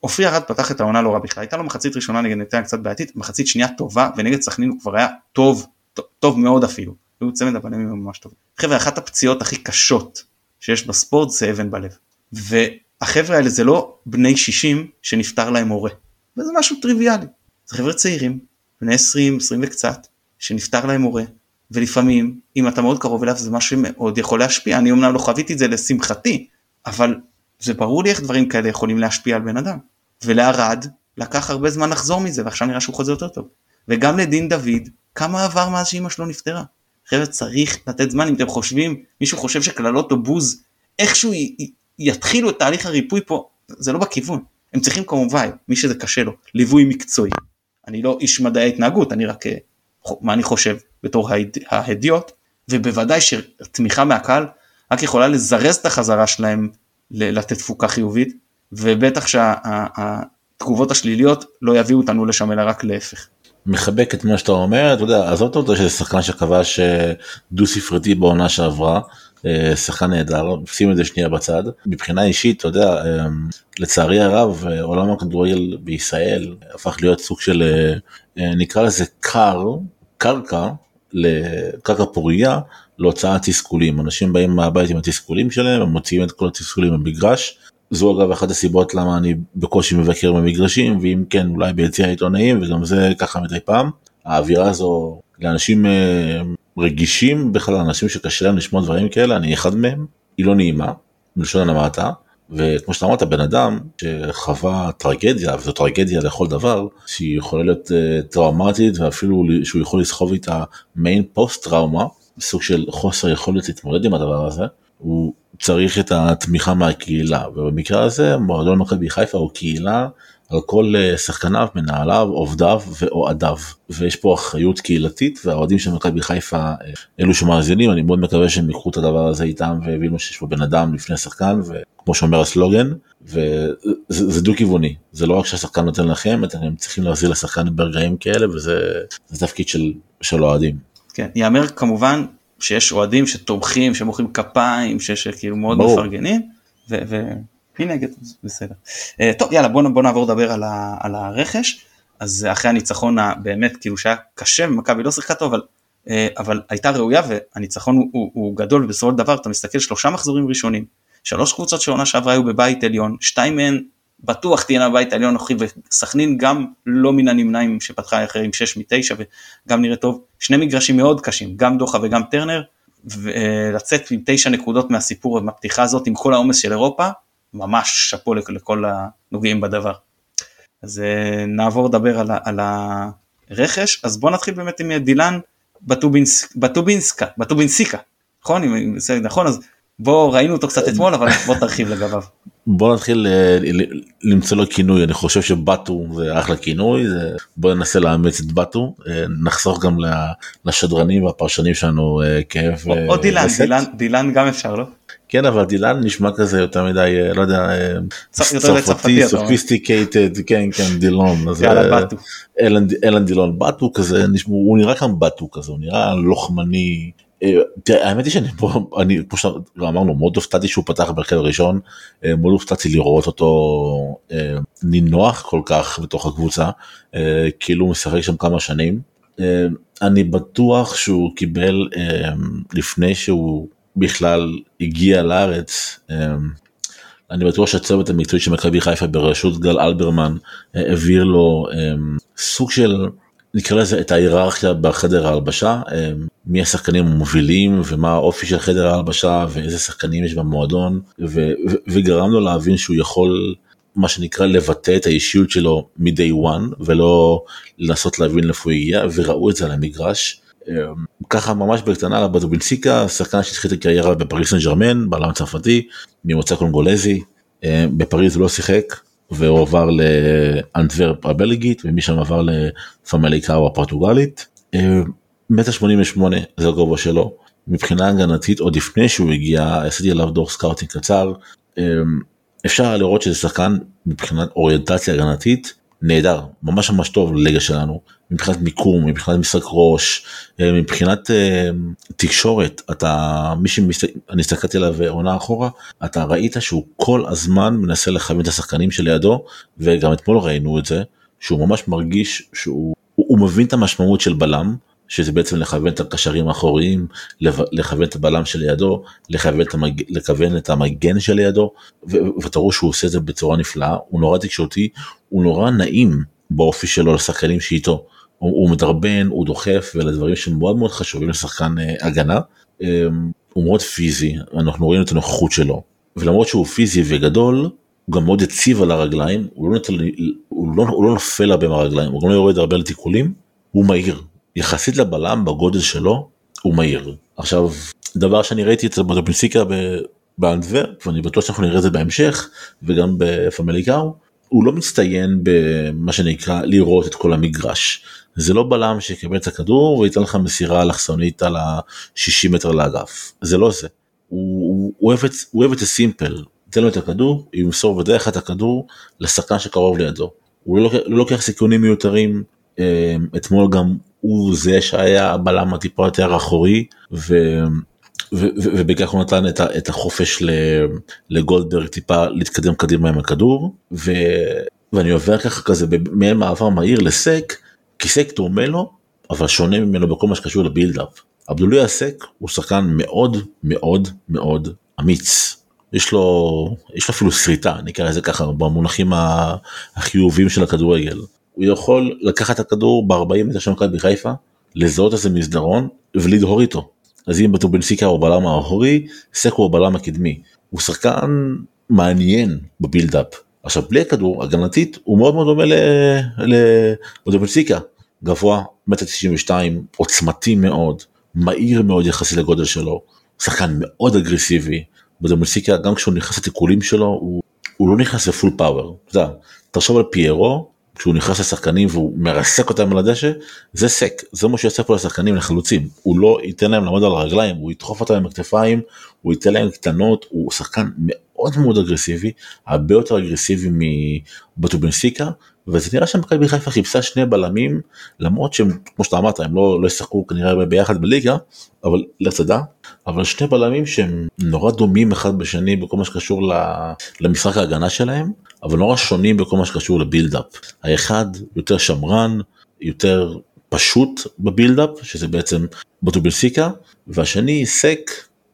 עופרי ארד פתח את העונה לא רע בכלל הייתה לו מחצית ראשונה נגד נתניה קצת בעייתית מחצית שנייה טובה ונגד סכנין הוא כבר היה טוב טוב, טוב מאוד אפילו. הוא צמד הבנים ממש טוב. חבר'ה אחת הפציעות הכי קשות שיש בספורט זה אבן בלב. והחבר'ה האלה זה לא בני 60 שנפטר להם הורה. וזה משהו טריוויאלי. זה חבר'ה צעירים בני 20 20 וקצת שנפטר להם הורה ולפעמים אם אתה מאוד קרוב אליו זה משהו שמאוד יכול להשפיע אני אמנם לא חוויתי את זה לשמחתי אבל זה ברור לי איך דברים כאלה יכולים להשפיע על בן אדם. ולערד לקח הרבה זמן לחזור מזה ועכשיו נראה שהוא חוזר יותר טוב. וגם לדין דוד כמה עבר מאז שאימא שלו נפטרה. חבר'ה צריך לתת זמן אם אתם חושבים מישהו חושב שקללות או בוז איכשהו יתחילו את תהליך הריפוי פה זה לא בכיוון הם צריכים כמובן מי שזה קשה לו ליווי מקצועי. אני לא איש מדעי התנהגות אני רק אה, מה אני חושב בתור ההדיוט ובוודאי שתמיכה מהקהל רק יכולה לזרז את החזרה שלהם לתת תפוקה חיובית ובטח שהתגובות השליליות לא יביאו אותנו לשם אלא רק להפך. מחבק את מה שאתה אומר אתה יודע עזוב אותו שזה שחקן שכבש אה, דו ספרתי בעונה שעברה שחקן נהדר שים את זה שנייה בצד. מבחינה אישית אתה יודע אה, לצערי הרב עולם הכדורגל בישראל הפך להיות סוג של נקרא לזה קר קרקע לקרקע פורייה להוצאת תסכולים. אנשים באים מהבית עם התסכולים שלהם הם מוציאים את כל התסכולים במגרש. זו אגב אחת הסיבות למה אני בקושי מבקר במגרשים ואם כן אולי ביציע העיתונאים וגם זה ככה מדי פעם. האווירה הזו לאנשים אה, רגישים בכלל אנשים שקשה להם לשמוע דברים כאלה אני אחד מהם היא לא נעימה בלשון המעטה וכמו שאתה אמרת בן אדם שחווה טרגדיה וזו טרגדיה לכל דבר שהיא יכולה להיות uh, טראומטית ואפילו שהוא יכול לסחוב איתה מיין פוסט טראומה סוג של חוסר יכולת להתמודד עם הדבר הזה הוא צריך את התמיכה מהקהילה ובמקרה הזה מועדון מכבי חיפה הוא קהילה על כל אה, שחקניו, מנהליו, עובדיו ואוהדיו ויש פה אחריות קהילתית והאוהדים של מכבי חיפה אה, אלו שמאזינים אני מאוד מקווה שהם ייקחו את הדבר הזה איתם והבינו שיש פה בן אדם לפני שחקן וכמו שאומר הסלוגן וזה דו כיווני זה לא רק שהשחקן נותן לכם אתם צריכים להחזיר לשחקן ברגעים כאלה וזה תפקיד של, של אוהדים. כן, יאמר כמובן שיש אוהדים שתומכים, שמוחאים כפיים, שכאילו מאוד ברור. מפרגנים, והיא נגד, בסדר. Uh, טוב יאללה בוא, בוא נעבור לדבר על, ה, על הרכש, אז אחרי הניצחון הבאמת כאילו שהיה קשה, מכבי לא שיחקה טוב, אבל, uh, אבל הייתה ראויה והניצחון הוא, הוא, הוא גדול בסופו של דבר. אתה מסתכל שלושה מחזורים ראשונים, שלוש קבוצות שעונה שעברה היו בבית עליון, שתיים מהן בטוח תהיינה בבית העליון נוחי וסכנין גם לא מן הנמנעים שפתחה אחרי עם 6 מ-9 וגם נראה טוב. שני מגרשים מאוד קשים גם דוחה וגם טרנר ולצאת עם 9 נקודות מהסיפור מהפתיחה הזאת עם כל העומס של אירופה ממש שאפו לכל הנוגעים בדבר. אז אה, נעבור לדבר על, על הרכש אז בוא נתחיל באמת עם דילן בטובינסקה בטובינסקה בטובינסיקה נכון אם נכון אז בוא ראינו אותו קצת אתמול אבל בוא תרחיב לגביו. בוא נתחיל אה, למצוא לו כינוי. אני חושב שבטו זה אחלה כינוי זה בוא ננסה לאמץ את בטו. אה, נחסוך גם לשדרנים והפרשנים שלנו אה, כאב. או דילן דילן דילן גם אפשר לא? כן אבל דילן נשמע כזה יותר מדי לא יודע צרפתי sophisticated כן כן דילון. אלן דילון. בטו כזה הוא נראה כאן בטו כזה הוא נראה לוחמני אה, האמת היא שאני פה אני כמו שאמרנו מאוד הופתעתי שהוא פתח בהרכב הראשון אה, מאוד הופתעתי לראות אותו אה, נינוח כל כך בתוך הקבוצה כאילו הוא משחק שם כמה שנים. אני בטוח שהוא קיבל לפני שהוא בכלל הגיע לארץ אני בטוח שהצוות המקצועי של מכבי חיפה בראשות גל אלברמן העביר לו סוג של נקרא לזה את ההיררכיה בחדר ההלבשה, אה, מי השחקנים המובילים ומה האופי של חדר ההלבשה ואיזה שחקנים יש במועדון ו- ו- וגרם לו להבין שהוא יכול מה שנקרא לבטא את האישיות שלו מ-day one ולא לנסות להבין לאיפה הוא הגיע וראו את זה על המגרש. אה, ככה ממש בקטנה בטובינסיקה שחקן שהתחיל את הקריירה בפריס סן ג'רמן בלם צרפתי ממוצא קונגולזי אה, בפריז הוא לא שיחק והוא עבר לאנטוורפ הבלגית ומשם עבר לפמליקאו הפורטוגלית. מטר שמונים ושמונה זה הגובה שלו. מבחינה הגנתית עוד לפני שהוא הגיע עשיתי עליו דוח scouting קצר. אפשר לראות שזה שחקן מבחינת אוריינטציה הגנתית נהדר ממש ממש טוב לליגה שלנו מבחינת מיקום מבחינת משחק ראש מבחינת uh, תקשורת אתה מי שאני הסתכלתי עליו עונה אחורה אתה ראית שהוא כל הזמן מנסה לכוון את השחקנים שלידו וגם אתמול ראינו את זה שהוא ממש מרגיש שהוא הוא, הוא מבין את המשמעות של בלם שזה בעצם לכוון את הקשרים האחוריים, לכוון את הבלם שלידו, לכוון את, המג... לכוון את המגן שלידו, ותראו שהוא עושה את זה בצורה נפלאה, הוא נורא תקשורתי, הוא נורא נעים באופי שלו לשחקנים שאיתו. הוא, הוא מדרבן, הוא דוחף, ואלה דברים שמאוד מאוד חשובים לשחקן uh, הגנה. Um, הוא מאוד פיזי, אנחנו רואים את הנוכחות שלו, ולמרות שהוא פיזי וגדול, הוא גם מאוד יציב על הרגליים, הוא לא, נטל, הוא לא, הוא לא נופל הרבה מהרגליים, הוא גם לא יורד הרבה לתיקולים, הוא מהיר, יחסית לבלם בגודל שלו הוא מהיר. עכשיו דבר שאני ראיתי אצל בודופינסיקה באנדוורפ ואני בטוח שאנחנו נראה את זה בהמשך וגם בפמליקאו הוא לא מצטיין במה שנקרא לראות את כל המגרש. זה לא בלם שיקבל את הכדור וייתן לך מסירה אלכסונית על ה-60 מטר לאגף זה לא זה. הוא, אוהב את, את הסימפל תן לו את הכדור ימסור בדרך את הכדור לשחקן שקרוב לידו. הוא לא, לא לוקח סיכונים מיותרים אה, אתמול גם הוא זה שהיה הבלם הטיפה יותר אחורי ו... ובכך הוא נתן את, את החופש לגולדברג טיפה להתקדם קדימה עם הכדור ו, ואני עובר ככה כזה במעין מעבר מהיר לסק כי סק דומה לו אבל שונה ממנו בכל מה שקשור לבילדאפ. אבדולוי הסק הוא שחקן מאוד מאוד מאוד אמיץ. יש לו יש לו אפילו שריטה נקרא לזה ככה במונחים החיוביים של הכדורגל הוא יכול לקחת את הכדור ב-40 מטר של מכבי חיפה, לזהות איזה מסדרון ולדהור איתו. אז אם בטובנסיקה הוא הבלם האחורי, סק הוא הבלם הקדמי. הוא שחקן מעניין בבילדאפ. עכשיו בלי הכדור הגנתית הוא מאוד מאוד דומה לבטובנסיקה. גבוה, מטר 92, עוצמתי מאוד, מהיר מאוד יחסית לגודל שלו, שחקן מאוד אגרסיבי. בדומנסיקה גם כשהוא נכנס לתיקולים שלו הוא, הוא לא נכנס לפול פאוור. אתה יודע, תחשוב על פיירו כשהוא נכנס לשחקנים והוא מרסק אותם על הדשא זה סק זה מה שיעשה פה לשחקנים לחלוצים הוא לא ייתן להם לעמוד על הרגליים הוא ידחוף אותם עם הכתפיים הוא ייתן להם קטנות הוא שחקן מאוד אגרסיבי הרבה יותר אגרסיבי מבטובנסיקה וזה נראה שמכבי חיפה חיפשה שני בלמים למרות שהם כמו שאתה אמרת הם לא, לא ישחקו כנראה ביחד בליגה אבל לצדה אבל שני בלמים שהם נורא דומים אחד בשני בכל מה שקשור למשחק ההגנה שלהם אבל נורא שונים בכל מה שקשור לבילדאפ. האחד יותר שמרן, יותר פשוט בבילדאפ, שזה בעצם בוטובלסיקה, והשני סק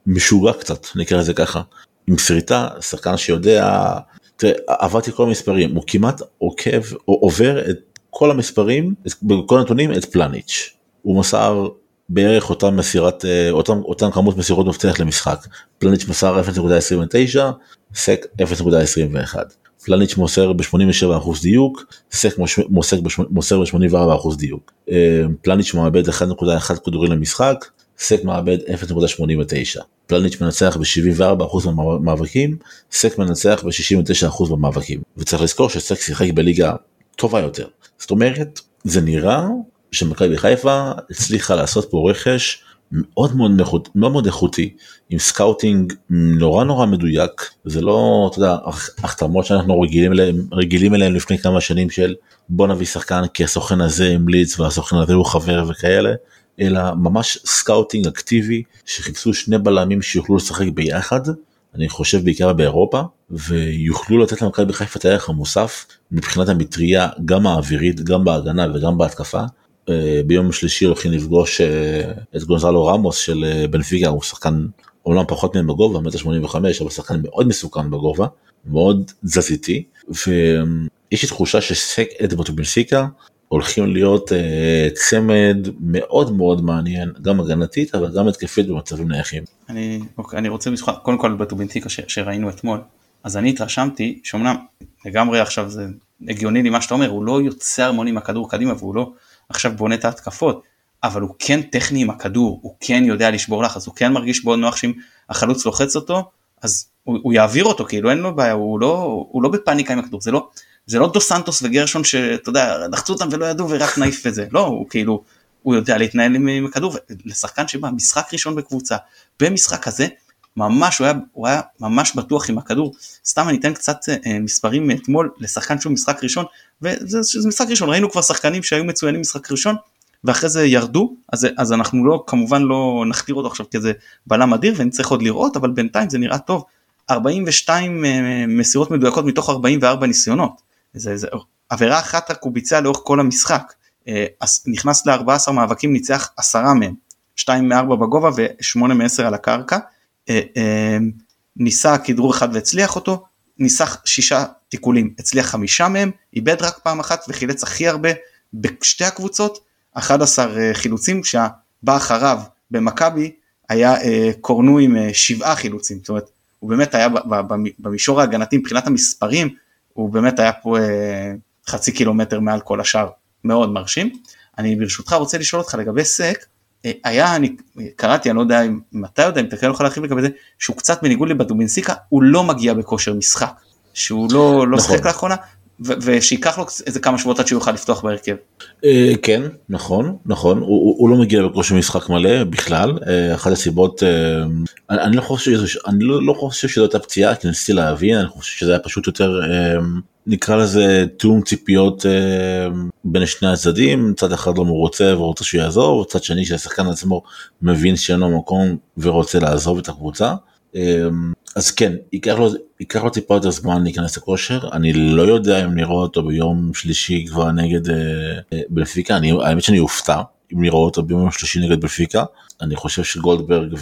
משוגע קצת, נקרא לזה ככה. עם שריטה, שחקן שיודע, תראה, עברתי כל המספרים, הוא כמעט עוקב, או עובר את כל המספרים, בכל הנתונים, את פלניץ'. הוא מסר בערך אותה מסירת, אה, אותם, אותם כמות מסירות מפתח למשחק. פלניץ' מסר 0.29, סק 0.21. פלניץ' מוסר ב-87% דיוק, סק מוסר ב-84% דיוק. אה, פלניץ' מאבד 1.1 כדורים למשחק, סק מאבד 0.89. פלניץ' מנצח ב-74% במאבקים, סק מנצח ב-69% במאבקים. וצריך לזכור שסק שיחק בליגה טובה יותר. זאת אומרת, זה נראה שמכבי חיפה הצליחה לעשות פה רכש מאוד מאוד מאוד מאוד איכותי עם scouting נורא נורא מדויק זה לא אתה יודע החתמות שאנחנו רגילים אליהם רגילים אליהם לפני כמה שנים של בוא נביא שחקן כי הסוכן הזה המליץ והסוכן הזה הוא חבר וכאלה אלא ממש scouting אקטיבי שחיפשו שני בלמים שיוכלו לשחק ביחד אני חושב בעיקר באירופה ויוכלו לתת למכבי חיפה את הערך המוסף מבחינת המטריה גם האווירית גם בהגנה וגם בהתקפה. אה, ביום שלישי הולכים לפגוש אה, את גונזלו רמוס של אה, בנפיקה הוא שחקן אומנם פחות מהם בגובה מטר 85 אבל שחקן מאוד מסוכן בגובה מאוד תזזיתי. ויש לי תחושה שסק אדמוט ובנפיקה הולכים להיות uh, צמד מאוד מאוד מעניין גם הגנתית אבל גם התקפית במצבים נייחים. אני, אוקיי, אני רוצה משחק קודם כל בטובינטיקה שראינו אתמול אז אני התרשמתי שאומנם לגמרי עכשיו זה הגיוני לי מה שאתה אומר הוא לא יוצא הרמוני עם הכדור קדימה והוא לא עכשיו בונה את ההתקפות, אבל הוא כן טכני עם הכדור, הוא כן יודע לשבור לחץ, הוא כן מרגיש מאוד נוח שאם החלוץ לוחץ אותו, אז הוא, הוא יעביר אותו, כאילו אין לו בעיה, הוא לא, הוא לא בפאניקה עם הכדור, זה לא, זה לא דו סנטוס וגרשון שאתה יודע, לחצו אותם ולא ידעו ורק נעיף את זה, לא, הוא כאילו, הוא יודע להתנהל עם הכדור לשחקן שבא משחק ראשון בקבוצה. במשחק כזה ממש הוא היה, הוא היה ממש בטוח עם הכדור. סתם אני אתן קצת אה, מספרים מאתמול לשחקן שהוא משחק ראשון וזה זה משחק ראשון. ראינו כבר שחקנים שהיו מצוינים משחק ראשון ואחרי זה ירדו אז, אז אנחנו לא כמובן לא נכתיר אותו עכשיו כאיזה בלם אדיר ונצטרך עוד לראות אבל בינתיים זה נראה טוב. 42 אה, מסירות מדויקות מתוך 44 ניסיונות זה, זה עבירה אחת רק הוא ביצע לאורך כל המשחק. אה, נכנס ל-14 מאבקים ניצח עשרה מהם. 2 מ-4 בגובה ו-8 מ-10 על הקרקע. אה, ניסה כדרור אחד והצליח אותו. ניסה שישה תיקולים הצליח חמישה מהם איבד רק פעם אחת וחילץ הכי הרבה בשתי הקבוצות. 11 אה, חילוצים כשהבא אחריו במכבי היה אה, קורנו עם אה, שבעה חילוצים. זאת אומרת הוא באמת היה במישור ההגנתי מבחינת המספרים הוא באמת היה פה חצי קילומטר מעל כל השאר מאוד מרשים. אני ברשותך רוצה לשאול אותך לגבי סק היה אני קראתי אני לא יודע אם אתה יודע אם אתה כן יכול להרחיב לגבי זה שהוא קצת בניגוד לבדומינסיקה הוא לא מגיע בכושר משחק שהוא לא לא נכון. שחק לאחרונה ושייקח לו איזה כמה שבועות עד שהוא יוכל לפתוח בהרכב. אה, כן נכון נכון הוא לא מגיע בכושר משחק מלא בכלל אה, אחת הסיבות אה, אני לא חושב אני לא, לא שזו הייתה פציעה כי ניסיתי להבין אני חושב שזה היה פשוט יותר נקרא לזה תיאום ציפיות בין שני הצדדים צד אחד לא מרוצה ורוצה שהוא יעזוב צד שני שהשחקן עצמו מבין שאין לו מקום ורוצה לעזוב את הקבוצה. אז כן, ייקח לו, טיפה יותר זמן להיכנס לכושר, אני לא יודע אם נראה אותו ביום שלישי כבר נגד אה, אה, בלפיקה, האמת שאני אופתע אם נראה אותו ביום שלישי נגד בלפיקה, אני חושב שגולדברג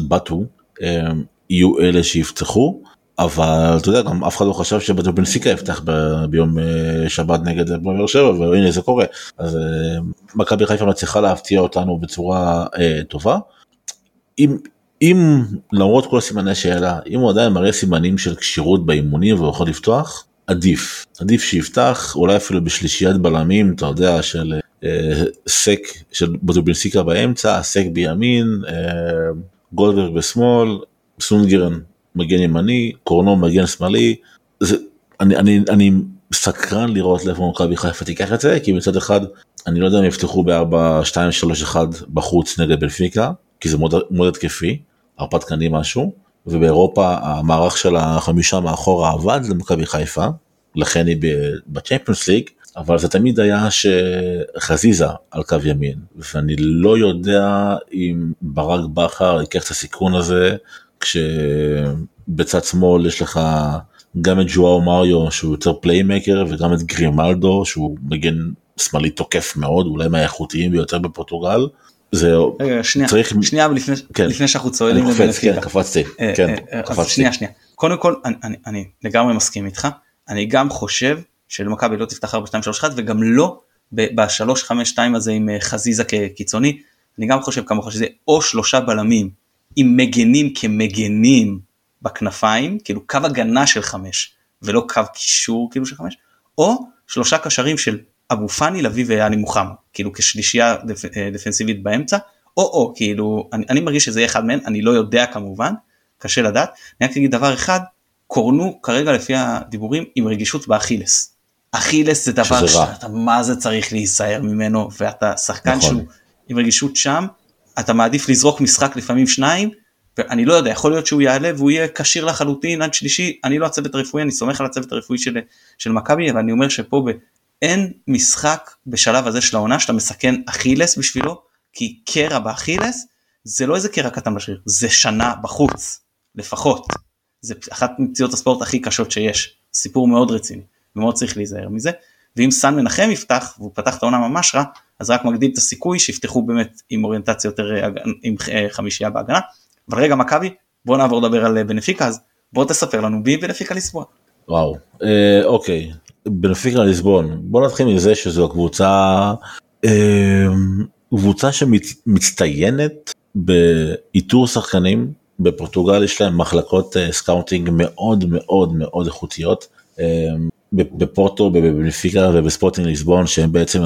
ובטו אה, יהיו אלה שיפתחו, אבל אתה יודע גם אף אחד לא חשב שבטו בנפיקה יפתח ביום אה, שבת נגד באר שבע והנה זה קורה, אז מכבי חיפה מצליחה להפתיע אותנו בצורה טובה. אם אם למרות כל סימני השאלה אם הוא עדיין מראה סימנים של כשירות באימונים ויכול לפתוח עדיף. עדיף שיפתח אולי אפילו בשלישיית בלמים אתה יודע של אה, סק של בודובינסיקה באמצע סק בימין אה, גולדברג בשמאל סונגרן מגן ימני קורנו מגן שמאלי. זה, אני, אני, אני סקרן לראות לאיפה מכבי חיפה תיקח את זה כי מצד אחד אני לא יודע אם יפתחו ב-4 2 3 1 בחוץ נגד בלפיקה כי זה מאוד התקפי הרפתקני משהו, ובאירופה המערך של החמישה מאחורה עבד למכבי חיפה, לכן היא בצ'מפיונס ליג, אבל זה תמיד היה שחזיזה על קו ימין, ואני לא יודע אם ברק בכר ייקח את הסיכון הזה, כשבצד שמאל יש לך גם את ג'ואר מריו שהוא יותר פליימקר וגם את גרימלדו שהוא מגן שמאלי תוקף מאוד, אולי מהאיכותיים ביותר בפורטוגל. זהו. שנייה, צריך... שנייה לפני, כן. לפני שאנחנו צוללים אני קופץ, כן, קפצתי, אה, כן, אה, קפצתי. שנייה, שנייה. קודם כל, אני, אני, אני לגמרי מסכים איתך, אני גם חושב שלמכבי לא תפתח 4 2 3 1 וגם לא ב-3 5 2 הזה עם אה, חזיזה כקיצוני, אני גם חושב כמוך שזה או שלושה בלמים עם מגנים כמגנים בכנפיים, כאילו קו הגנה של 5 ולא קו קישור כאילו של 5, או שלושה קשרים של אבו פאני, לביא ואלי מוחמד, כאילו כשלישייה דפ, אה, דפנסיבית באמצע, או או, כאילו, אני, אני מרגיש שזה יהיה אחד מהם, אני לא יודע כמובן, קשה לדעת, אני רק אגיד דבר אחד, קורנו כרגע לפי הדיבורים עם רגישות באכילס. אכילס זה דבר שאתה מה זה צריך להיזהר ממנו, ואתה שחקן נכון. שהוא עם רגישות שם, אתה מעדיף לזרוק משחק לפעמים שניים, ואני לא יודע, יכול להיות שהוא יעלה והוא יהיה כשיר לחלוטין עד שלישי, אני לא הצוות הרפואי, אני סומך על הצוות הרפואי של, של מכבי, אבל אני אומר שפה אין משחק בשלב הזה של העונה שאתה מסכן אכילס בשבילו, כי קרע באכילס זה לא איזה קרע קטן בשריר, זה שנה בחוץ, לפחות. זה אחת מפציעות הספורט הכי קשות שיש, סיפור מאוד רציני, ומאוד צריך להיזהר מזה. ואם סן מנחם יפתח, והוא פתח את העונה ממש רע, אז רק מגדיל את הסיכוי שיפתחו באמת עם אוריינטציה יותר, אה, עם אה, חמישייה בהגנה. אבל רגע מכבי, בוא נעבור לדבר על אה, בנפיקה, אז בוא תספר לנו בי בנפיקה לסבוע. וואו, אה, אוקיי, בנפיקה ליסבון בוא נתחיל מזה שזו קבוצה אה, קבוצה שמצטיינת באיתור שחקנים. בפורטוגל יש להם מחלקות אה, scouting מאוד מאוד מאוד איכותיות. אה, בפורטו, בנפיקה ובספורטינג ליסבון שהם בעצם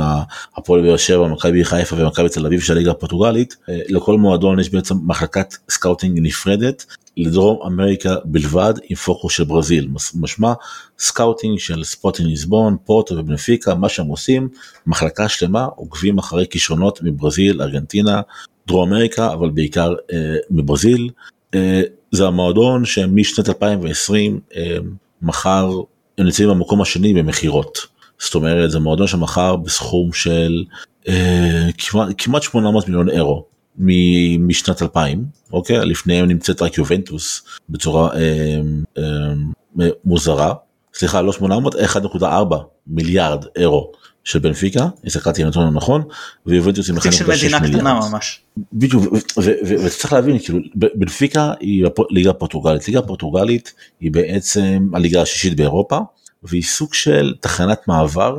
הפועל באר שבע, מכבי חיפה ומכבי תל אביב של הליגה הפורטוגלית, לכל מועדון יש בעצם מחלקת scouting נפרדת לדרום אמריקה בלבד עם פוקוס של ברזיל. משמע scouting של ספורטינג ליסבון פורטו ובנפיקה מה שהם עושים מחלקה שלמה עוקבים אחרי כישרונות מברזיל ארגנטינה דרום אמריקה אבל בעיקר אה, מברזיל. אה, זה המועדון שמשנת 2020 אה, מכר הם נמצאים במקום השני במכירות. זאת אומרת זה מועדון שמכר בסכום של אה, כמעט, כמעט 800 מיליון אירו משנת 2000 אוקיי? לפניהם נמצאת רק יובנטוס בצורה אה, אה, מוזרה. סליחה לא 800 1.4 מיליארד אירו של בנפיקה. הסתכלתי על הנתון הנכון ויובנטוס עם 1.6 מיליארד. בדיוק וצריך להבין כאילו בנפיקה היא ליגה פורטוגלית. ליגה פורטוגלית היא בעצם הליגה השישית באירופה והיא סוג של תחנת מעבר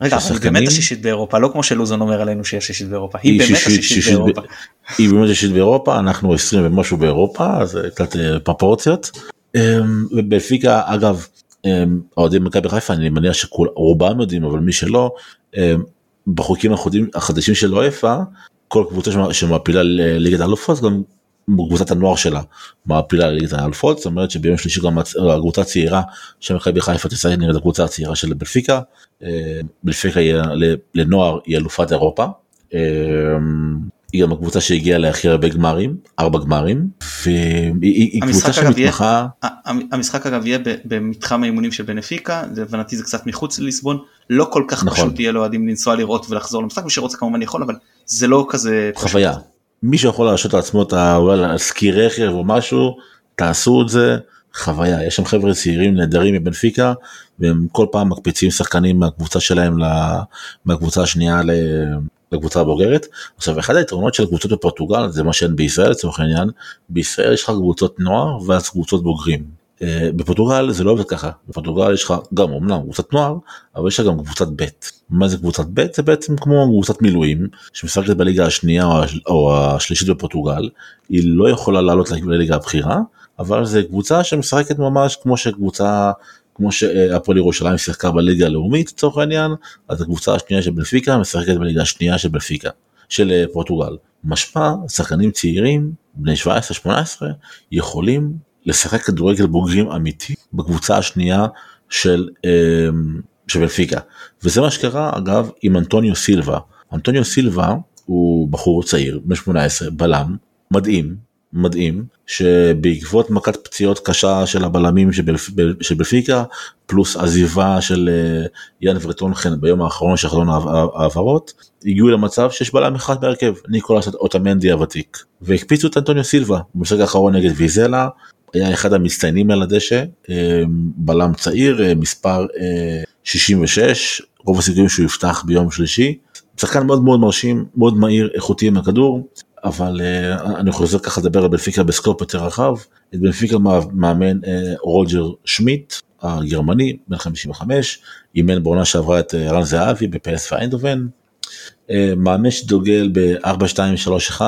רגע, היא באמת השישית באירופה, לא כמו שלוזון אומר עלינו שהיא השישית באירופה, היא באמת השישית באירופה. היא באמת השישית באירופה, אנחנו 20 ומשהו באירופה, אז קצת אה, פרופורציות. אמ, ובפיקה, אגב, אמ, אוהדים מכבי חיפה, אני מניח שרובם יודעים, אבל מי שלא, אמ, בחוקים החדשים של אוהפה, כל קבוצה שמעפילה לליגת האלופות גם בקבוצת הנוער שלה מעפילה לליגת האלופות זאת אומרת שביום שלישי גם הקבוצה הצעירה של מכבי חיפה תשחק נגד הקבוצה הצעירה של בלפיקה. אה, בלפיקה לנוער היא אלופת אירופה. אה, היא גם הקבוצה שהגיעה להכי הרבה גמרים ארבע גמרים והיא קבוצה שמתמחה. המשחק אגב יהיה במתחם האימונים של בנפיקה להבנתי זה קצת מחוץ לליסבון לא כל כך נכון. פשוט יהיה לאוהדים לנסוע לראות ולחזור למשחק מי שרוצה כמובן יכול אבל זה לא כזה חוויה מי שיכול להרשות לעצמו את הסקי רכב או משהו, תעשו את זה, חוויה. יש שם חבר'ה צעירים נהדרים מבנפיקה, והם כל פעם מקפיצים שחקנים מהקבוצה שלהם מהקבוצה השנייה לקבוצה הבוגרת. עכשיו אחד היתרונות של הקבוצות בפורטוגל זה מה שאין בישראל לצורך העניין, בישראל יש לך קבוצות נוער ואז קבוצות בוגרים. אה, בפורטוגל זה לא עובד ככה. בפורטוגל יש לך גם אמנם קבוצת נוער אבל יש לך גם קבוצת ב' מה זה קבוצת ב' זה בעצם כמו קבוצת מילואים שמשחקת בליגה השנייה או השלישית בפורטוגל. היא לא יכולה לעלות לליגה הבכירה אבל זה קבוצה שמשחקת ממש כמו שקבוצה כמו שהפועל ירושלים שיחקה בליגה הלאומית לצורך העניין אז הקבוצה השנייה של בנפיקה משחקת בליגה השנייה של בנפיקה של אה, פורטוגל. משמע שחקנים צעירים בני 17-18 יכולים לשחק כדורגל בוגרים אמיתי בקבוצה השנייה של, אמ, של בנפיקה. וזה מה שקרה אגב עם אנטוניו סילבה. אנטוניו סילבה הוא בחור צעיר בן 18 בלם מדהים מדהים שבעקבות מכת פציעות קשה של הבלמים של בנפיקה פלוס עזיבה של אה, יאן ורטונכן ביום האחרון של חלון העברות הגיעו למצב שיש בלם אחד בהרכב ניקולס אוטמנדי הוותיק. והקפיצו את אנטוניו סילבה במשחק האחרון נגד ויזלה היה אחד המצטיינים על הדשא, אה, בלם צעיר, אה, מספר 66, אה, רוב הסיכויים שהוא יפתח ביום שלישי. שחקן מאוד מאוד מרשים, מאוד מהיר, איכותי עם הכדור, אבל אני חוזר ככה לדבר על בנפיקה בסקופ יותר רחב. את בנפיקה מאמן רוג'ר שמיט הגרמני, בן 55, אימן בעונה שעברה את רן זהבי בפלס ואיינדובן. מאמן שדוגל ב-4-2-3-1.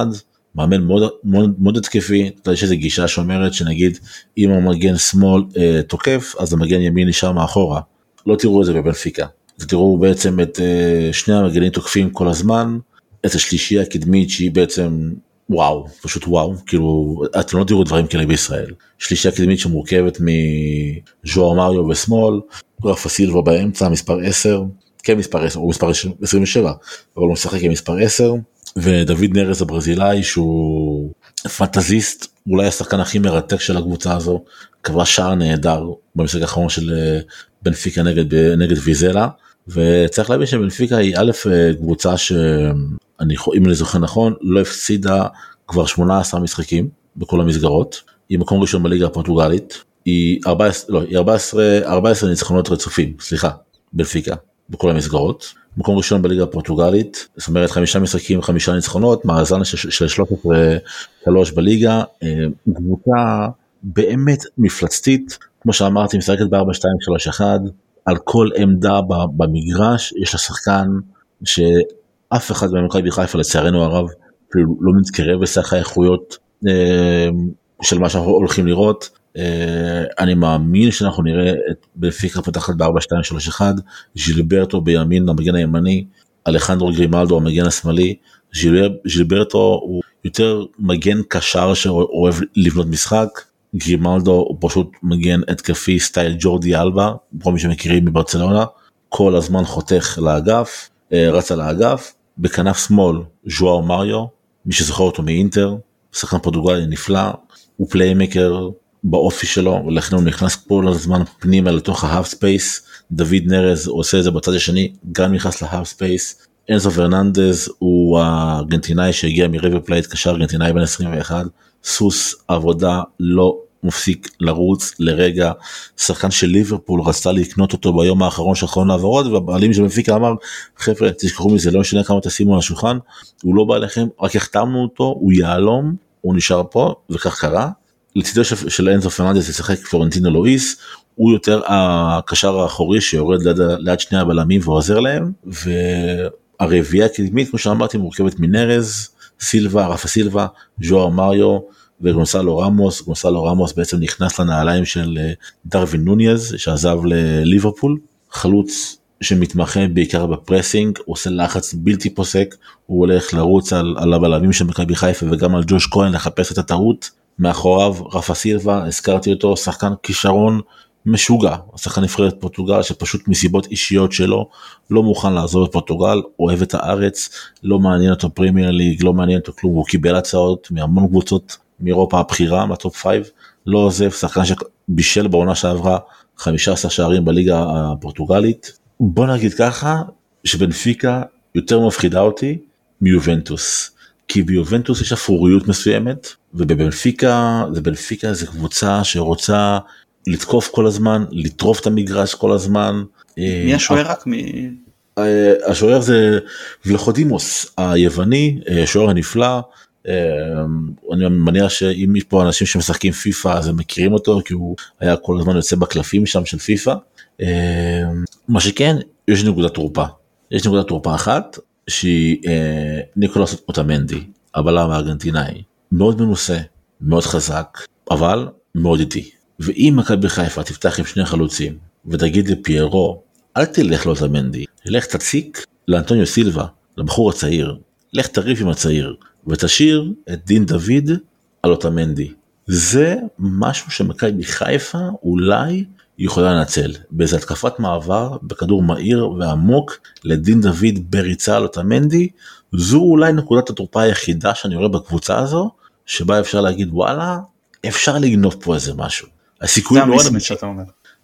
מאמן מאוד מאוד, מאוד התקפי, יש איזה גישה שאומרת שנגיד אם המגן שמאל אה, תוקף אז המגן ימין נשאר מאחורה. לא תראו את זה בבנפיקה. תראו בעצם את אה, שני המגנים תוקפים כל הזמן, את השלישייה הקדמית שהיא בעצם וואו, פשוט וואו, כאילו אתם לא תראו דברים כאלה בישראל. שלישייה קדמית שמורכבת מז'ואר מריו ושמאל, רפה סילבה באמצע, מספר 10, כן מספר 10, הוא מספר 27, אבל הוא משחק עם מספר 10. ודוד נרס הברזילאי שהוא פנטזיסט אולי השחקן הכי מרתק של הקבוצה הזו קבע שער נהדר במשחק האחרון של אה, בנפיקה נגד נגד ויזלה. וצריך להבין שבנפיקה היא א' אה, קבוצה שאני אם אני זוכר נכון לא הפסידה כבר 18 משחקים בכל המסגרות. היא מקום ראשון בליגה הפורטוגלית. היא 14 לא היא 14 14 ניצחונות רצופים סליחה בנפיקה בכל המסגרות מקום ראשון בליגה הפורטוגלית, זאת אומרת חמישה משחקים, חמישה ניצחונות, מאזן של 13 בליגה, אה, קבוצה באמת מפלצתית, כמו שאמרתי, משחקת ב-4-2-3-1, על כל עמדה במגרש יש לה שחקן שאף אחד במכבי חיפה לצערנו הרב לא מתקרב בסך האיכויות אה, של מה שאנחנו הולכים לראות. אה, אני מאמין שאנחנו נראה את בפיקה פותחת ב-4-2-3-1, ז'ילברטו בימין המגן הימני, אלחנדרו גרימלדו המגן השמאלי, ז'ילברטו הוא יותר מגן קשר שאוהב לבנות משחק, גרימלדו הוא פשוט מגן התקפי סטייל ג'ורדי אלבה, כל מי שמכירים מברצלונה, כל הזמן חותך לאגף, אה, רץ על האגף, בכנף שמאל ז'ואאו מריו, מי שזוכר אותו מאינטר, שחקן פורטוגלי נפלא, הוא playmaker באופי שלו, ולכן הוא נכנס כל הזמן פנימה לתוך ה half space, דויד נרס עושה את זה בצד השני, גם נכנס ל half space, אנזו פרננדז הוא הארגנטינאי שהגיע מריבר פלייט קשר ארגנטינאי בן 21 סוס עבודה לא מפסיק לרוץ לרגע. שחקן של ליברפול רצתה לקנות אותו ביום האחרון של אחרון העברות והבעלים של מפיקה אמר חבר'ה תשכחו מזה לא משנה כמה תשימו על השולחן הוא לא בא אליכם רק החתמנו אותו הוא יהלום הוא נשאר פה וכך קרה. לצידו של, אנזו פרננדס ישחק פלורנטינו לואיס הוא יותר הקשר האחורי שיורד ליד, ליד שני הבלמים ועוזר להם והרביעייה הקדמית כמו שאמרתי מורכבת מנרז סילבה רפה סילבה ז'ואר מריו וגונסלו רמוס, גונסלו רמוס בעצם נכנס לנעליים של אה, דרווין נוניאז שעזב לליברפול, חלוץ שמתמחה בעיקר בפרסינג, הוא עושה לחץ בלתי פוסק, הוא הולך לרוץ על, על הבלמים של מכבי חיפה וגם על ג'וש כהן לחפש את הטעות, מאחוריו רפה סילבה, הזכרתי אותו, שחקן כישרון משוגע, שחקן נבחרת פורטוגל שפשוט מסיבות אישיות שלו לא מוכן לעזוב את פורטוגל, אוהב את הארץ, לא מעניין אותו פרימייר ליג, לא מעניין אותו כלום, הוא קיבל הצעות מהמון קבוצות מאירופה הבכירה מה top 5 לא עוזב שחקן שבישל בעונה שעברה 15 שערים בליגה הפורטוגלית. בוא נגיד ככה שבנפיקה יותר מפחידה אותי מיובנטוס כי ביובנטוס יש אפרוריות מסוימת ובבנפיקה זה בנפיקה זה קבוצה שרוצה לתקוף כל הזמן לטרוף את המגרש כל הזמן. מי השוער רק מ... אה, השוער זה ולחודימוס היווני אה, שוער הנפלא אני מניח שאם יש פה אנשים שמשחקים פיפא אז הם מכירים אותו כי הוא היה כל הזמן יוצא בקלפים שם של פיפא. מה שכן יש נקודת תורפה יש נקודת תורפה אחת שהיא אה, ניקולוס אוטמנדי הבלם הארגנטינאי מאוד מנוסה מאוד חזק אבל מאוד איטי ואם מכבי חיפה תפתח עם שני חלוצים ותגיד לפיירו אל תלך לאוטמנדי לך תציק לאנטוניו סילבה לבחור הצעיר לך תריב עם הצעיר ותשאיר את דין דוד על אוטמנדי. זה משהו שמכבי חיפה אולי יכולה לנצל באיזה התקפת מעבר בכדור מהיר ועמוק לדין דוד בריצה על אוטמנדי זו אולי נקודת התורפה היחידה שאני רואה בקבוצה הזו שבה אפשר להגיד וואלה אפשר לגנוב פה איזה משהו. הסיכוי מאוד אמיתי.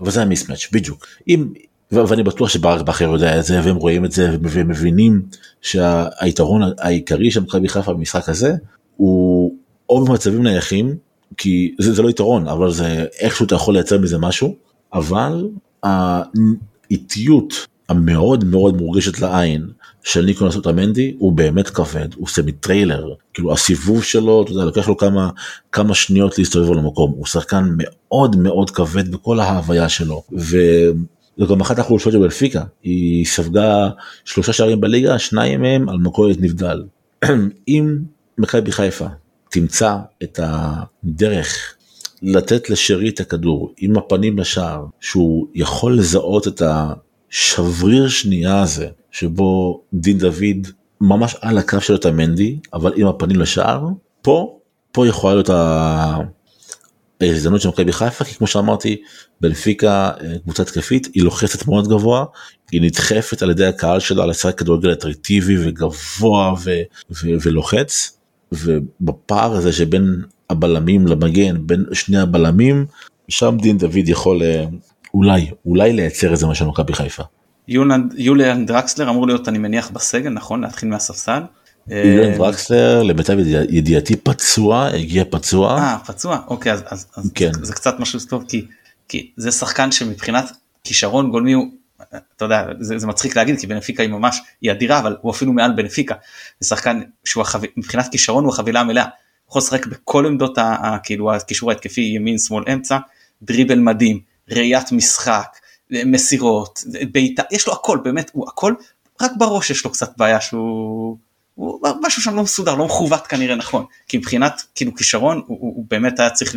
וזה המיסמץ' בדיוק אם ואני בטוח שברק בכר יודע את זה והם רואים את זה והם מבינים שהיתרון העיקרי של מכבי חיפה במשחק הזה הוא או במצבים נייחים כי זה, זה לא יתרון אבל זה איכשהו אתה יכול לייצר מזה משהו אבל האיטיות המאוד מאוד מורגשת לעין של ניקולס אוטמנדי הוא באמת כבד הוא סמי טריילר כאילו הסיבוב שלו אתה יודע לוקח לו כמה כמה שניות להסתובב על המקום הוא שחקן מאוד מאוד כבד בכל ההוויה שלו. ו... זו גם אחת החולשות של בנפיקה, היא ספגה שלושה שערים בליגה, שניים מהם על מלכודת נבדל. אם מכבי חיפה תמצא את הדרך לתת לשרי את הכדור עם הפנים לשער, שהוא יכול לזהות את השבריר שנייה הזה, שבו דין דוד ממש על הקו של מנדי, אבל עם הפנים לשער, פה, פה יכולה להיות ההזדמנות של מכבי חיפה כי כמו שאמרתי בנפיקה אה, קבוצה התקפית היא לוחצת מאוד גבוה היא נדחפת על ידי הקהל שלה לשחק כדורגל אטרקטיבי וגבוה ו- ו- ולוחץ ובפער הזה שבין הבלמים למגן בין שני הבלמים שם דין דוד יכול אה, אולי אולי לייצר איזה משהו מכבי חיפה. יוליאן דרקסלר אמור להיות אני מניח בסגל נכון להתחיל מהספסל. אה, וקסלר למיטב ידיעתי פצוע הגיע פצוע. אה פצוע אוקיי אז, אז, אז כן. זה, זה קצת משהו טוב כי, כי זה שחקן שמבחינת כישרון גולמי הוא אתה יודע זה, זה מצחיק להגיד כי בנפיקה היא ממש היא אדירה אבל הוא אפילו מעל בנפיקה. זה שחקן שהוא החב... מבחינת כישרון הוא החבילה המלאה. יכול לשחק בכל עמדות כאילו הקישור ההתקפי ימין שמאל אמצע דריבל מדהים ראיית משחק מסירות בעיטה יש לו הכל באמת הוא הכל רק בראש יש לו קצת בעיה שהוא הוא משהו שם לא מסודר לא מכוות כנראה נכון כי מבחינת כאילו כישרון הוא, הוא, הוא באמת היה צריך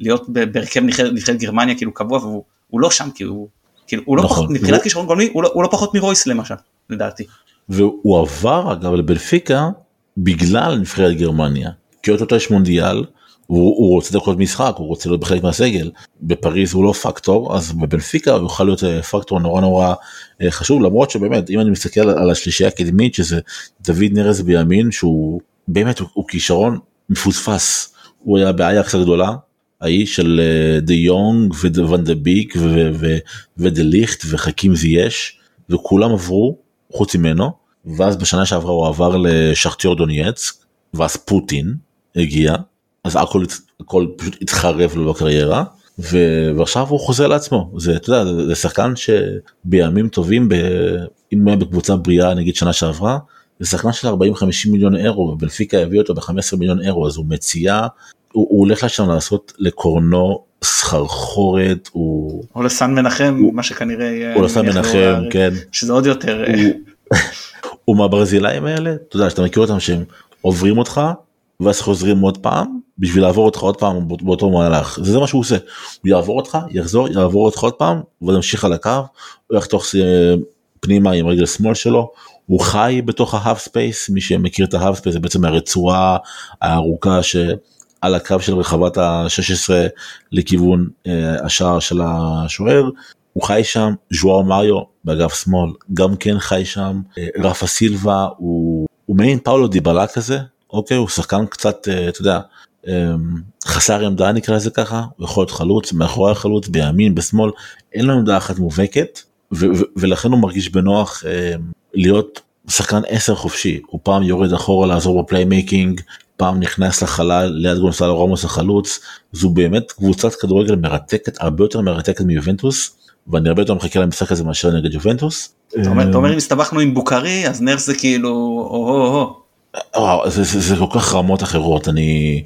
להיות בהרכב נבחרת גרמניה כאילו קבוע והוא לא שם כי הוא כאילו הוא לא נכון, פחות מבחינת כישרון גולמי הוא, לא, הוא לא פחות מרויס למשל לדעתי. והוא עבר אגב לבנפיקה בגלל נבחרת גרמניה כי אוטוטו יש מונדיאל הוא, הוא רוצה דקות משחק, הוא רוצה להיות בחלק מהסגל. בפריז הוא לא פקטור, אז בבנפיקה הוא יוכל להיות אה, פקטור נורא נורא אה, חשוב, למרות שבאמת, אם אני מסתכל על השלישייה הקדמית, שזה דוד נרס בימין, שהוא באמת, הוא, הוא כישרון מפוספס. הוא היה באייקס הגדולה, האיש של אה, דה יונג ואן דה ביק ודה ליכט וחכים זייש, וכולם עברו, חוץ ממנו, ואז בשנה שעברה הוא עבר לשכטיור דונייצק, ואז פוטין הגיע, אז הכל, הכל פשוט התחרב לו בקריירה ו... ועכשיו הוא חוזר לעצמו. זה אתה יודע זה שחקן שבימים טובים ב... אם הוא היה בקבוצה בריאה נגיד שנה שעברה זה שחקן של 40-50 מיליון אירו ובנפיקה הביא אותו ב-15 מיליון אירו אז הוא מציע הוא, הוא הולך לשם לעשות לקורנו סחרחורת הוא או לסן מנחם הוא, מה שכנראה יהיה או לסן מנחם כן. שזה עוד יותר הוא, הוא מהברזילאים האלה אתה יודע שאתה מכיר אותם שהם עוברים אותך ואז חוזרים עוד פעם בשביל לעבור אותך עוד פעם באותו מהלך. זה, זה מה שהוא עושה. הוא יעבור אותך יחזור יעבור אותך עוד פעם ונמשיך על הקו הוא יחתוך פנימה עם רגל שמאל שלו הוא חי בתוך ה half space מי שמכיר את ה half space זה בעצם הרצועה הארוכה שעל הקו של רחבת ה-16 לכיוון אה, השער של השוער. הוא חי שם ז'ואאו מריו באגף שמאל גם כן חי שם אה, רפה סילבה הוא, הוא מעין פאולו דיבלה כזה אוקיי הוא שחקן קצת אה, אתה יודע אמ, חסר עמדה נקרא לזה ככה הוא יכול להיות חלוץ מאחורי החלוץ בימין בשמאל אין לו עמדה אחת מובהקת ולכן הוא מרגיש בנוח אמ, להיות שחקן 10 חופשי הוא פעם יורד אחורה לעזור ב playmaking פעם נכנס לחלל ליד גונסאלו ראמוס החלוץ זו באמת קבוצת כדורגל מרתקת הרבה יותר מרתקת מיובנטוס ואני הרבה יותר מחכה למשחק הזה מאשר נגד יובנטוס. אתה אומר אם הסתבכנו עם בוקארי אז נרס זה כאילו או-הו-הו. וואו, זה, זה, זה כל כך רמות אחרות אני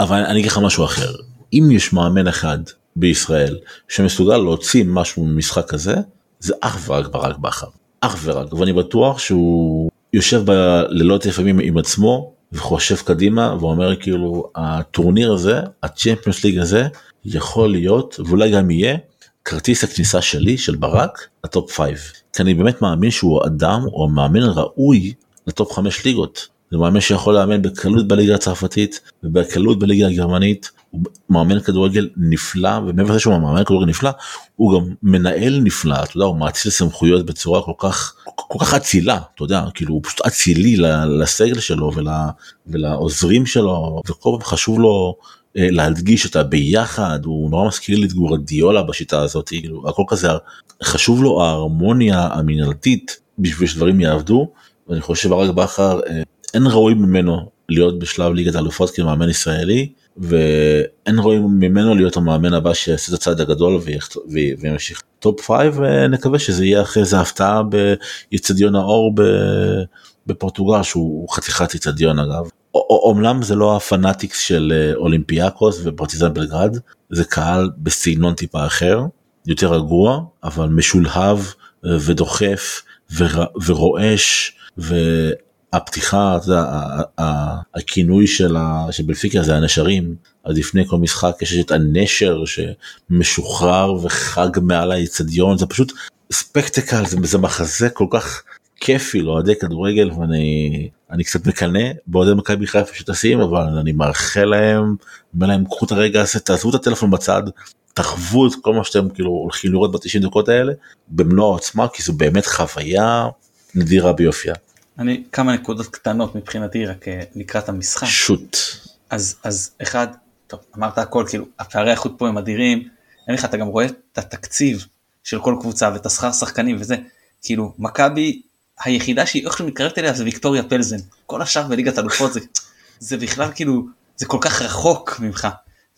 אבל אני אגיד לך משהו אחר. אם יש מאמן אחד בישראל שמסוגל להוציא משהו ממשחק כזה זה אך ורק ברק בכר. אך ורק. ואני בטוח שהוא יושב בלילות לפעמים עם עצמו וחושב קדימה ואומר כאילו הטורניר הזה הצ'מפיונס ליג הזה יכול להיות ואולי גם יהיה כרטיס הכניסה שלי של ברק לטופ 5 כי אני באמת מאמין שהוא אדם או מאמן ראוי לטופ 5 ליגות. זה מאמן שיכול לאמן בקלות בליגה הצרפתית ובקלות בליגה הגרמנית. הוא מאמן כדורגל נפלא ומעבר לזה שהוא מאמן כדורגל נפלא הוא גם מנהל נפלא אתה יודע הוא מאציל סמכויות בצורה כל כך כל כך אצילה אתה יודע כאילו הוא פשוט אצילי לסגל שלו ול, ולעוזרים שלו וכל פעם חשוב לו אה, להדגיש אותה ביחד הוא נורא מזכיר לי את גורדיולה בשיטה הזאת כאילו הכל כזה חשוב לו ההרמוניה המנהלתית בשביל שדברים יעבדו ואני חושב שברק בכר אה, אין ראוי ממנו להיות בשלב ליגת האלופות כמאמן ישראלי ואין ראוי ממנו להיות המאמן הבא שיעשה את הצעד הגדול וימשיך top 5 ונקווה שזה יהיה אחרי זה הפתעה ביצדיון האור בפורטוגל שהוא חתיכת יצדיון אגב. אומנם זה לא הפנאטיקס של אה, אולימפיאקוס ופרטיזן בלגרד זה קהל בסגנון טיפה אחר יותר רגוע אבל משולהב אה, ודוחף ורועש והפתיחה, אתה יודע, הכינוי של, ה, של בלפיקה זה הנשרים, אז לפני כל משחק יש את הנשר שמשוחרר וחג מעל האיצטדיון, זה פשוט ספקטקל, זה, זה מחזה כל כך כיפי לאוהדי כדורגל ואני אני קצת מקנא באוהדי מכבי חיפה שטסים אבל אני מאחל להם, אומר להם קחו את הרגע הזה, תעזבו את הטלפון בצד, תחוו את כל מה שאתם כאילו הולכים לראות ב-90 דקות האלה במלוא העוצמה כי זו באמת חוויה נדירה ביופייה. אני כמה נקודות קטנות מבחינתי רק אה, לקראת המשחק. שוט. אז אז אחד טוב אמרת הכל כאילו הפערי האיכות פה הם אדירים. אין לך אתה גם רואה את התקציב של כל קבוצה ואת השכר שחקנים וזה כאילו מכבי היחידה שהיא איכשהו מתקרבת אליה זה ויקטוריה פלזן כל השאר בליגת אלופות זה זה בכלל כאילו זה כל כך רחוק ממך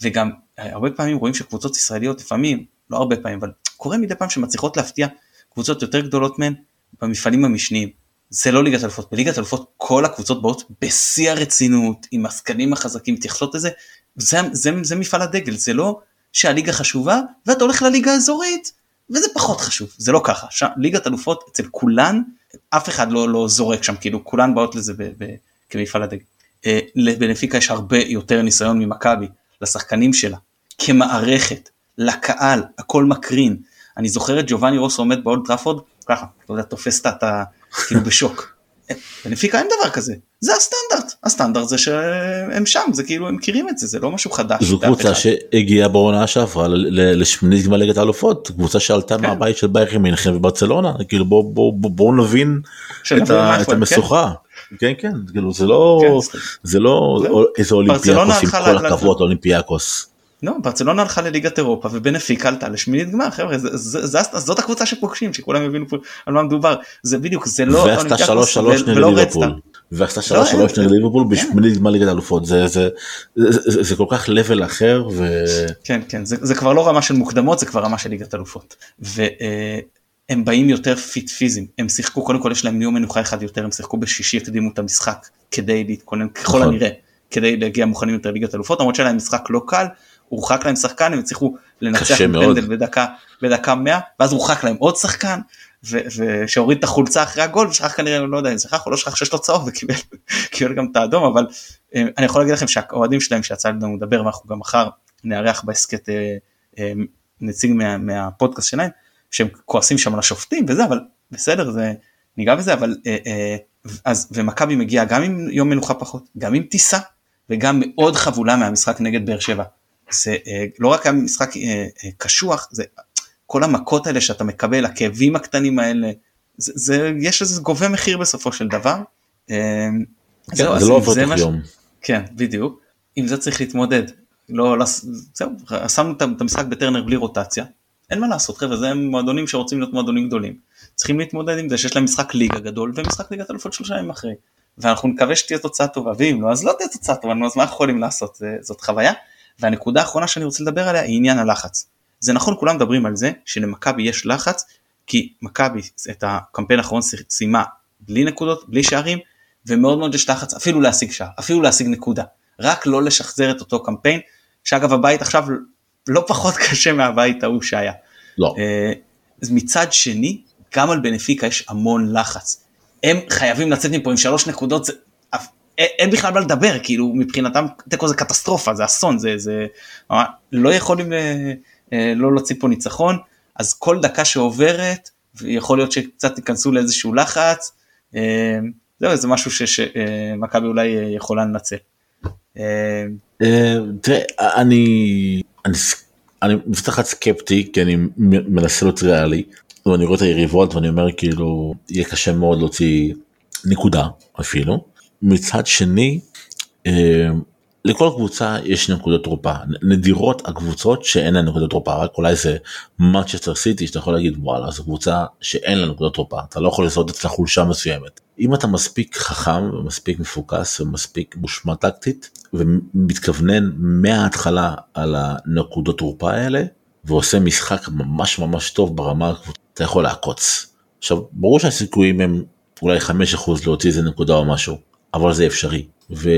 וגם אה, הרבה פעמים רואים שקבוצות ישראליות לפעמים לא הרבה פעמים אבל קורה מדי פעם שמצליחות להפתיע קבוצות יותר גדולות מהן במפעלים המשניים. זה לא ליגת אלופות, בליגת אלופות כל הקבוצות באות בשיא הרצינות, עם השחקנים החזקים, מתייחסות לזה, זה, זה, זה מפעל הדגל, זה לא שהליגה חשובה ואתה הולך לליגה האזורית וזה פחות חשוב, זה לא ככה, ש... ליגת אלופות אצל כולן, אף אחד לא, לא זורק שם, כאילו כולן באות לזה ב, ב, כמפעל הדגל. אה, לבנפיקה יש הרבה יותר ניסיון ממכבי, לשחקנים שלה, כמערכת, לקהל, הכל מקרין. אני זוכר את ג'ובאני רוס עומד באולד טראפורד ככה, אתה יודע, תופס את ה... כאילו בשוק. בנפיקה אין דבר כזה, זה הסטנדרט. הסטנדרט זה שהם שם זה כאילו הם מכירים את זה זה לא משהו חדש. זו קבוצה שהגיעה בעונה שעברה לשמינית גמר ליגת האלופות קבוצה שעלתה כן. מהבית של באיירן מינכן וברצלונה כאילו בואו בוא, בוא, בוא נבין את, ה, את כן. המשוכה. כן כן כאילו זה לא כן, זה לא איזה אולימפיאקוס עם כל הכבוד אולימפיאקוס. לא, ברצלונה הלכה לליגת אירופה ובנפיקה עלתה לשמינית גמר חבר'ה זה, זה, זה, זאת הקבוצה שפוגשים שכולם יבינו פה על מה מדובר. זה בדיוק זה לא ועשתה שלוש שלוש נגד ליברפול. ועשתה שלוש שלוש נגד ליברפול בשמינית גמר ליגת האלופות. זה זה זה כל כך level אחר ו... כן כן זה כבר לא רמה של מוקדמות זה כבר רמה של ליגת אלופות. והם באים יותר fit פיזיים. הם שיחקו קודם כל יש להם יום מנוחה אחד יותר הם שיחקו בשישי הקדימו את המשחק כדי להתכונן ככל נכון. הנראה כדי להגיע מוכנים יותר ליגת אלופות למרות שהיה להם משחק לא קל הורחק להם שחקן הם הצליחו לנצח פנדל בדקה בדקה 100 ואז הורחק להם עוד שחקן ושהוריד את החולצה אחרי הגול ושכח כנראה לא יודע אם שכח או לא שכח שיש לו צהוב וקיבל גם את האדום אבל אה, אני יכול להגיד לכם שהאוהדים שלהם שיצא לנו לדבר ואנחנו גם מחר נארח בהסכת אה, אה, נציג מה, מהפודקאסט שלהם שהם כועסים שם על השופטים וזה אבל בסדר זה ניגע בזה אבל אז ומכבי מגיעה גם עם יום מנוחה פחות גם עם טיסה וגם מאוד חבולה מהמשחק נגד באר שבע. זה לא רק היה משחק קשוח זה כל המכות האלה שאתה מקבל, הכאבים הקטנים האלה, זה, זה יש איזה גובה מחיר בסופו של דבר. כן, זהו, זה לא עובר תוך יום. כן, בדיוק. עם זה צריך להתמודד. לא, לא, זהו, שמנו את המשחק בטרנר בלי רוטציה. אין מה לעשות חבר'ה, זה מועדונים שרוצים להיות מועדונים גדולים. צריכים להתמודד עם זה שיש להם משחק ליגה גדול ומשחק ליגת אלופות שלושה ימים אחרי. ואנחנו נקווה שתהיה תוצאה טובה, ואם לא אז לא תהיה תוצאה טובה, אז מה יכולים לעשות, זאת חוויה. והנקודה האחרונה שאני רוצה לדבר עליה היא עניין הלחץ. זה נכון כולם מדברים על זה שלמכבי יש לחץ כי מכבי את הקמפיין האחרון סיימה בלי נקודות בלי שערים ומאוד מאוד יש לחץ אפילו להשיג שער אפילו להשיג נקודה רק לא לשחזר את אותו קמפיין שאגב הבית עכשיו לא פחות קשה מהבית ההוא שהיה. לא. אז מצד שני גם על בנפיקה יש המון לחץ. הם חייבים לצאת מפה עם שלוש נקודות זה, אין בכלל מה לדבר כאילו מבחינתם תיקו זה קטסטרופה זה אסון זה זה לא יכולים אה, לא להוציא פה ניצחון, אז כל דקה שעוברת, יכול להיות שקצת ייכנסו לאיזשהו לחץ, אה, זהו, זה משהו שמכבי אולי יכולה לנצל. אה, תראה, אני, אני מצטרך סקפטי, כי אני מנסה להיות ריאלי, ואני רואה את היריבות ואני אומר כאילו, יהיה קשה מאוד להוציא נקודה אפילו. מצד שני, לכל קבוצה יש נקודות תורפה. נדירות הקבוצות שאין להן נקודות תורפה רק אולי זה מצ'סטר סיטי שאתה יכול להגיד וואלה זו קבוצה שאין לה נקודות תורפה. אתה לא יכול לזהות אצלה חולשה מסוימת. אם אתה מספיק חכם ומספיק מפוקס ומספיק מושמע טקטית ומתכוונן מההתחלה על הנקודות תורפה האלה ועושה משחק ממש ממש טוב ברמה אתה יכול לעקוץ. עכשיו ברור שהסיכויים הם אולי 5% להוציא איזה נקודה או משהו אבל זה אפשרי. ו...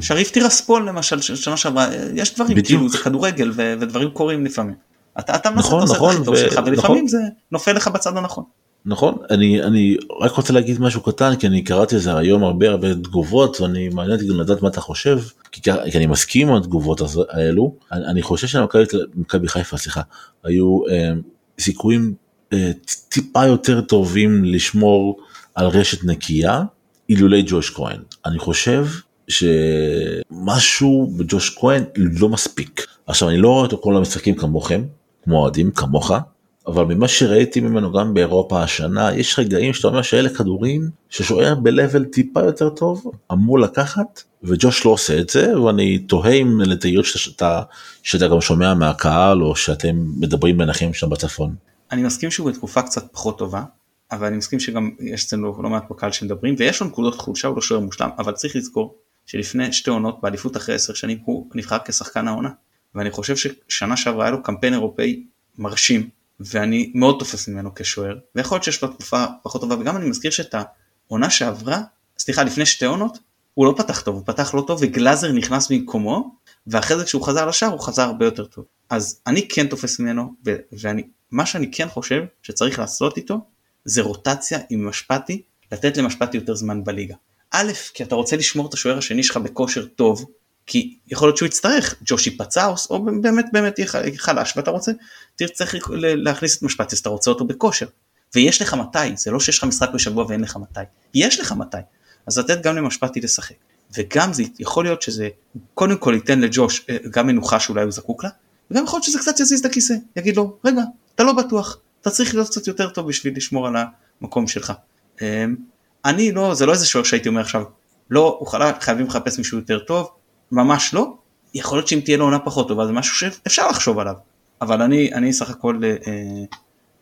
שריף טירספול למשל שנה שעברה יש דברים בדיוק. כאילו זה כדורגל ו... ודברים קורים לפעמים. אתה, אתה נכון נכון ו... ולפעמים נכון. זה נופל לך בצד הנכון. נכון אני אני רק רוצה להגיד משהו קטן כי אני קראתי על זה היום הרבה הרבה תגובות ואני מעניין אותי גם לדעת מה אתה חושב כי, כי אני מסכים עם התגובות האלו אני, אני חושב שמכבי חיפה סליחה היו אה, סיכויים אה, טיפה יותר טובים לשמור על רשת נקייה אילולי ג'וש כהן אני חושב שמשהו בג'וש כהן לא מספיק. עכשיו אני לא רואה אותו כל המשחקים כמוכם, כמו אוהדים כמוך, אבל ממה שראיתי ממנו גם באירופה השנה, יש רגעים שאתה אומר שאלה כדורים ששוער ב-level טיפה יותר טוב אמור לקחת, וג'וש לא עושה את זה, ואני תוהה אם לתהיות שאתה, שאתה גם שומע מהקהל או שאתם מדברים ביניכם שם בצפון. אני מסכים שהוא בתקופה קצת פחות טובה, אבל אני מסכים שגם יש אצלנו לא מעט בקהל שמדברים, ויש לו נקודות חולשה, הוא לא שוער מושלם, אבל צריך לזכור שלפני שתי עונות באליפות אחרי עשר שנים הוא נבחר כשחקן העונה. ואני חושב ששנה שעברה היה לו קמפיין אירופאי מרשים ואני מאוד תופס ממנו כשוער ויכול להיות שיש לו תקופה פחות טובה וגם אני מזכיר שאת העונה שעברה סליחה לפני שתי עונות הוא לא פתח טוב הוא פתח לא טוב וגלאזר נכנס במקומו ואחרי זה כשהוא חזר לשער הוא חזר הרבה יותר טוב אז אני כן תופס ממנו ו- ואני מה שאני כן חושב שצריך לעשות איתו זה רוטציה עם משפטי לתת למשפטי יותר זמן בליגה א', כי אתה רוצה לשמור את השוער השני שלך בכושר טוב, כי יכול להיות שהוא יצטרך, ג'ושי פצאוס, או באמת באמת יהיה חלש, ואתה רוצה, תצטרך להכניס את משפטיס, אתה רוצה אותו בכושר. ויש לך מתי, זה לא שיש לך משחק בשבוע ואין לך מתי, יש לך מתי. אז לתת גם למשפטי לשחק. וגם זה יכול להיות שזה קודם כל ייתן לג'וש אה, גם מנוחה שאולי הוא זקוק לה, וגם יכול להיות שזה קצת יזיז את הכיסא, יגיד לו, רגע, אתה לא בטוח, אתה צריך להיות קצת יותר טוב בשביל לשמור על המקום שלך. אמ, אני לא, זה לא איזה שוער שהייתי אומר עכשיו, לא, חייבים לחפש מישהו יותר טוב, ממש לא, יכול להיות שאם תהיה לו עונה פחות טובה זה משהו שאפשר לחשוב עליו, אבל אני, אני סך הכל אה,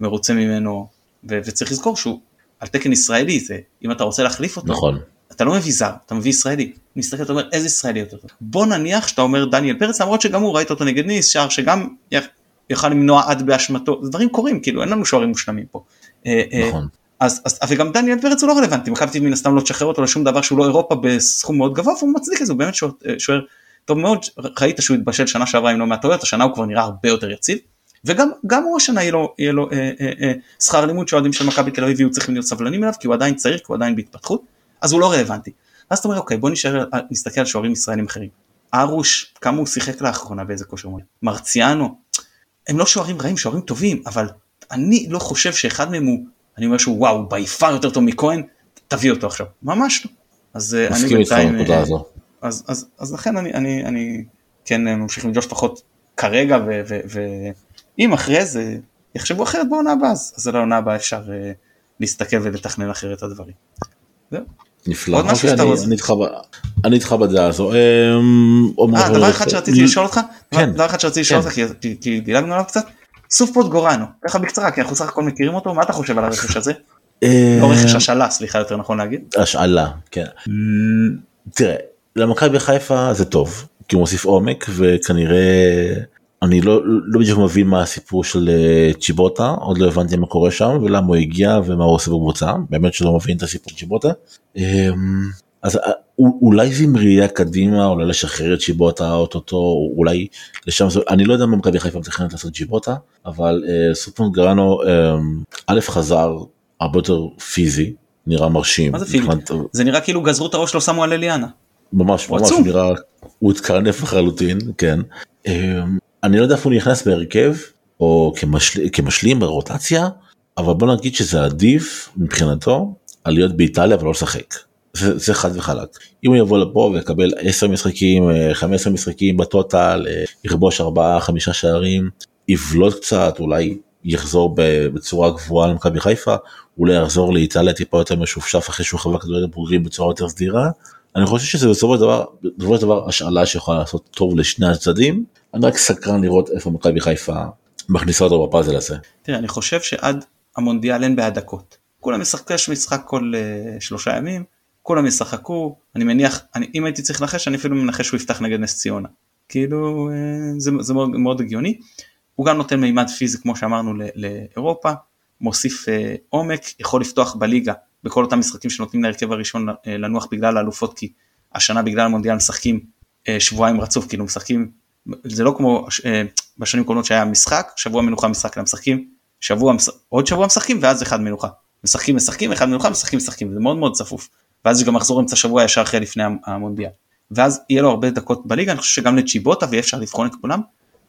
מרוצה ממנו, ו- וצריך לזכור שהוא על תקן ישראלי, זה אם אתה רוצה להחליף אותו, נכון. אתה לא מביא זר, אתה מביא ישראלי. מסתכל, אתה אומר איזה ישראלי יותר טוב. בוא נניח שאתה אומר דניאל פרץ, למרות שגם הוא ראית אותו נגד ניס, שער שגם יכל למנוע עד באשמתו, דברים קורים, כאילו אין לנו שוערים מושלמים פה. אה, אה, נכון. אז, אז וגם דניאל פרץ הוא לא רלוונטי, מכבי מן הסתם לא תשחרר אותו לשום דבר שהוא לא אירופה בסכום מאוד גבוה והוא מצדיק את זה, הוא באמת שוער, אה, שוער טוב מאוד, ראית שהוא התבשל שנה שעברה עם לא מעט טעויות, השנה הוא כבר נראה הרבה יותר יציב. וגם הוא השנה יהיה לו, יהיה לו אה, אה, אה, שכר לימוד שאוהדים של מכבי תל אביב יהיו צריכים להיות סבלנים אליו כי הוא עדיין צעיר, כי הוא עדיין בהתפתחות, אז הוא לא רלוונטי. ואז אתה אומר אוקיי בוא נשאר, נסתכל על שוערים ישראלים אחרים. ארוש, כמה הוא שיחק לאחרונה באיזה כושר מול. מרציאנו, הם לא שוערים רעים, שוערים טובים, אבל אני לא חושב שאחד מהם הוא, אני אומר שהוא וואו, בי פאר יותר טוב מכהן, תביא אותו עכשיו. ממש לא. אז אה, אני בינתיים, אה, אז, אז, אז לכן אני, אני, אני כן ממשיך עם ג'וש פחות כרגע, ואם אחרי זה יחשבו אחרת בעונה הבאה, אז על העונה הבאה אפשר להסתכל ולתכנן אחרת את הדברים. זהו. נפלא, אוקיי, אני איתך בדעה הזו. אמ, אה, דבר אחד שרציתי לשאול אותך, כן. דבר אחד שרציתי לשאול כן. אותך כי דילגנו עליו קצת, סוף פוט גורנו, ככה בקצרה כי אנחנו סך הכל מכירים אותו, מה אתה חושב על הרכש הזה? לא רכש השאלה, סליחה יותר נכון להגיד. השאלה, כן. תראה, למכבי חיפה זה טוב, כי הוא מוסיף עומק וכנראה אני לא, לא בדיוק מבין מה הסיפור של אה, צ'יבוטה, עוד לא הבנתי מה קורה שם ולמה הוא הגיע ומה הוא עושה בקבוצה, באמת שלא מבין את הסיפור של צ'יבוטה. אמ, אז אה, אולי זה עם ראייה קדימה, אולי לשחרר את צ'יבוטה אוטוטו, אולי לשם, אני לא יודע מה מכבי חיפה מתכננת לעשות צ'יבוטה, אבל אה, סופון גרנו אמ, א' חזר הרבה יותר פיזי, נראה מרשים. מה זה פיזי? זה נראה כאילו גזרו את הראש שלו שמו על אליאנה. ממש ממש נראה, הוא התקרנף לחלוטין, כן. אמ, אני לא יודע איפה הוא נכנס בהרכב או כמשל, כמשלים ברוטציה אבל בוא נגיד שזה עדיף מבחינתו על להיות באיטליה ולא לשחק. זה, זה חד וחלק. אם הוא יבוא לפה ויקבל 10 משחקים 15 משחקים בטוטל יכבוש 4-5 שערים יבלוט קצת אולי יחזור בצורה גבוהה למכבי חיפה אולי יחזור לאיטליה טיפה יותר משופשף אחרי שהוא חווה כדורגל בוגרים בצורה יותר סדירה. אני חושב שזה בסופו של דבר, בסופו של דבר השאלה שיכולה לעשות טוב לשני הצדדים אני רק סקרן לראות איפה מכבי חיפה מכניסה אותו בפאזל הזה. תראה אני חושב שעד המונדיאל אין בעיה דקות. כולם יש משחק כל uh, שלושה ימים כולם ישחקו אני מניח אני אם הייתי צריך לנחש אני אפילו מנחש שהוא יפתח נגד נס ציונה. כאילו uh, זה, זה מאוד, מאוד הגיוני. הוא גם נותן מימד פיזי כמו שאמרנו לאירופה מוסיף uh, עומק יכול לפתוח בליגה בכל אותם משחקים שנותנים להרכב הראשון לנוח בגלל האלופות כי השנה בגלל המונדיאל משחקים שבועיים רצוף כאילו משחקים זה לא כמו אה, בשנים קודמות שהיה משחק, שבוע מנוחה משחק, אלא משחקים, שבוע, עוד שבוע משחקים ואז אחד מנוחה. משחקים משחקים, אחד מנוחה, משחקים משחקים, זה מאוד מאוד צפוף. ואז יש גם מחזור אמצע שבוע ישר אחרי לפני המונדיאל. ואז יהיה לו הרבה דקות בליגה, אני חושב שגם לצ'יבוטה ויהיה אפשר לבחון את כולם.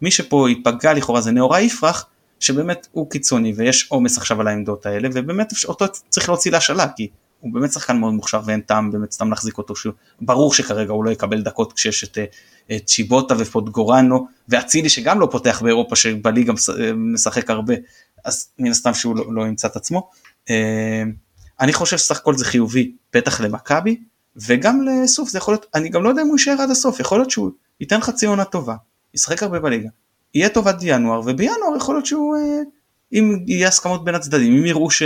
מי שפה ייפגע לכאורה זה נאורה יפרח, שבאמת הוא קיצוני ויש עומס עכשיו על העמדות האלה, ובאמת אותו צריך להוציא להשאלה, כי הוא באמת שחקן מאוד מוכשר ואין טעם באמת סתם להחזיק אותו, ברור שכרגע הוא לא יקבל דקות כשיש את, את צ'יבוטה ופוטגורנו ואצילי שגם לא פותח באירופה שבליגה משחק הרבה, אז מן הסתם שהוא לא, לא ימצא את עצמו. אה, אני חושב שסך הכל זה חיובי, בטח למכבי, וגם לסוף זה יכול להיות, אני גם לא יודע אם הוא יישאר עד הסוף, יכול להיות שהוא ייתן חצי עונה טובה, ישחק הרבה בליגה, יהיה טוב עד ינואר, ובינואר יכול להיות שהוא, אה, אם יהיה הסכמות בין הצדדים, אם יראו ש...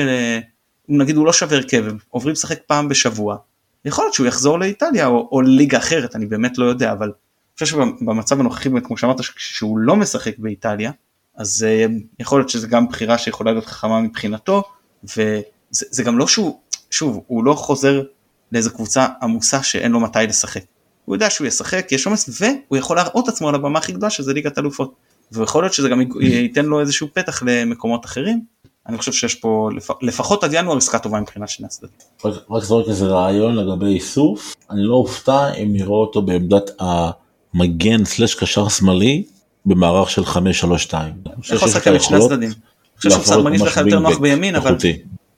נגיד הוא לא שווה הרכב, עוברים לשחק פעם בשבוע, יכול להיות שהוא יחזור לאיטליה או, או ליגה אחרת, אני באמת לא יודע, אבל אני חושב שבמצב הנוכחי, כמו שאמרת, שהוא לא משחק באיטליה, אז uh, יכול להיות שזה גם בחירה שיכולה להיות חכמה מבחינתו, וזה גם לא שהוא, שוב, הוא לא חוזר לאיזה קבוצה עמוסה שאין לו מתי לשחק. הוא יודע שהוא ישחק, יש עומס, והוא יכול להראות עצמו על הבמה הכי גדולה שזה ליגת אלופות. ויכול להיות שזה גם ייתן לו איזשהו פתח למקומות אחרים. אני חושב שיש פה לפחות עד ינואר עסקה טובה מבחינת שני הצדדים. רק זורק איזה רעיון לגבי איסוף, אני לא אופתע אם נראה אותו בעמדת המגן סלש קשר שמאלי במערך של 5-3-2. יכול לשחק את שני הצדדים. אני חושב שהוא מרגיש לך יותר נוח בימין אבל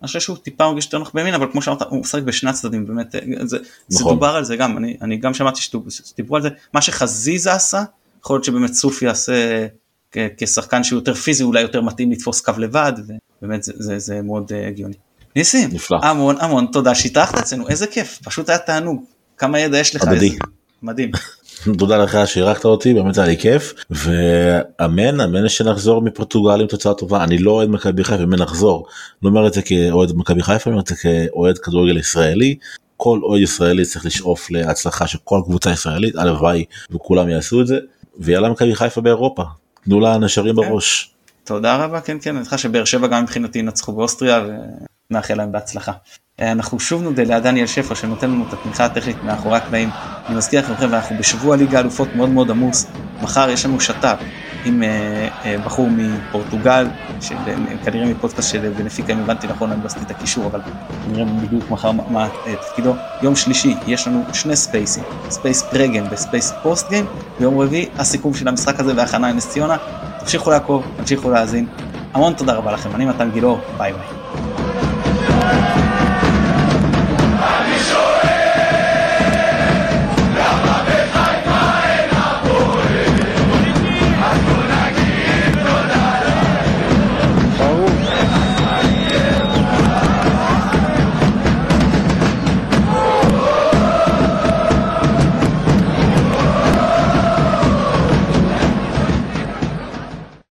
אני חושב שהוא טיפה מרגיש יותר נוח בימין אבל כמו שאמרת הוא משחק בשני הצדדים באמת זה, זה נכון. דובר על זה גם אני, אני גם שמעתי שדיברו על זה מה שחזיזה עשה יכול להיות שבאמת סוף יעשה כשחקן שהוא יותר פיזי אולי יותר מתאים לתפוס קו לבד ובאמת זה, זה, זה מאוד אה, הגיוני. ניסים נפלא. המון המון תודה שהתארחת אצלנו איזה כיף פשוט היה תענוג כמה ידע יש לך הדדי. איזה- מדהים. תודה לך שאירחת אותי באמת היה לי כיף ואמן אמן שנחזור מפורטוגל עם תוצאה טובה אני לא אוהד מכבי חיפה אמן נחזור לא אומר את זה כאוהד מכבי חיפה אני אומר את זה כאוהד כדורגל ישראלי כל אוהד ישראלי צריך לשאוף להצלחה של כל קבוצה ישראלית הלוואי וכולם יעשו את זה ויאללה מכבי חיפה באירופה תנו לה נשרים כן. בראש. תודה רבה כן כן אני חושב שבאר שבע גם מבחינתי ינצחו באוסטריה ונאחל להם בהצלחה. אה, אנחנו שוב נודה לדניאל שפר שנותן לנו את התמיכה הטכנית מאחורי הקלעים. אני מזכיר לכם אנחנו בשבוע ליגה אלופות מאוד מאוד עמוס. מחר יש לנו שת"פ עם אה, אה, בחור מפורטוגל אה, כנראה מפודקאסט של בנפיקה אם הבנתי נכון אני לא עשיתי את הקישור אבל נראה בדיוק מחר מה, תפקידו. יום שלישי יש לנו שני ספייסים space pregame ו space postgame ביום רביעי הסיכום של המשחק הזה והכנה עם נס ציונה. תמשיכו לעקוב תמשיכו להאזין. המון תודה רבה לכם אני מתן גילאור ביי ביי.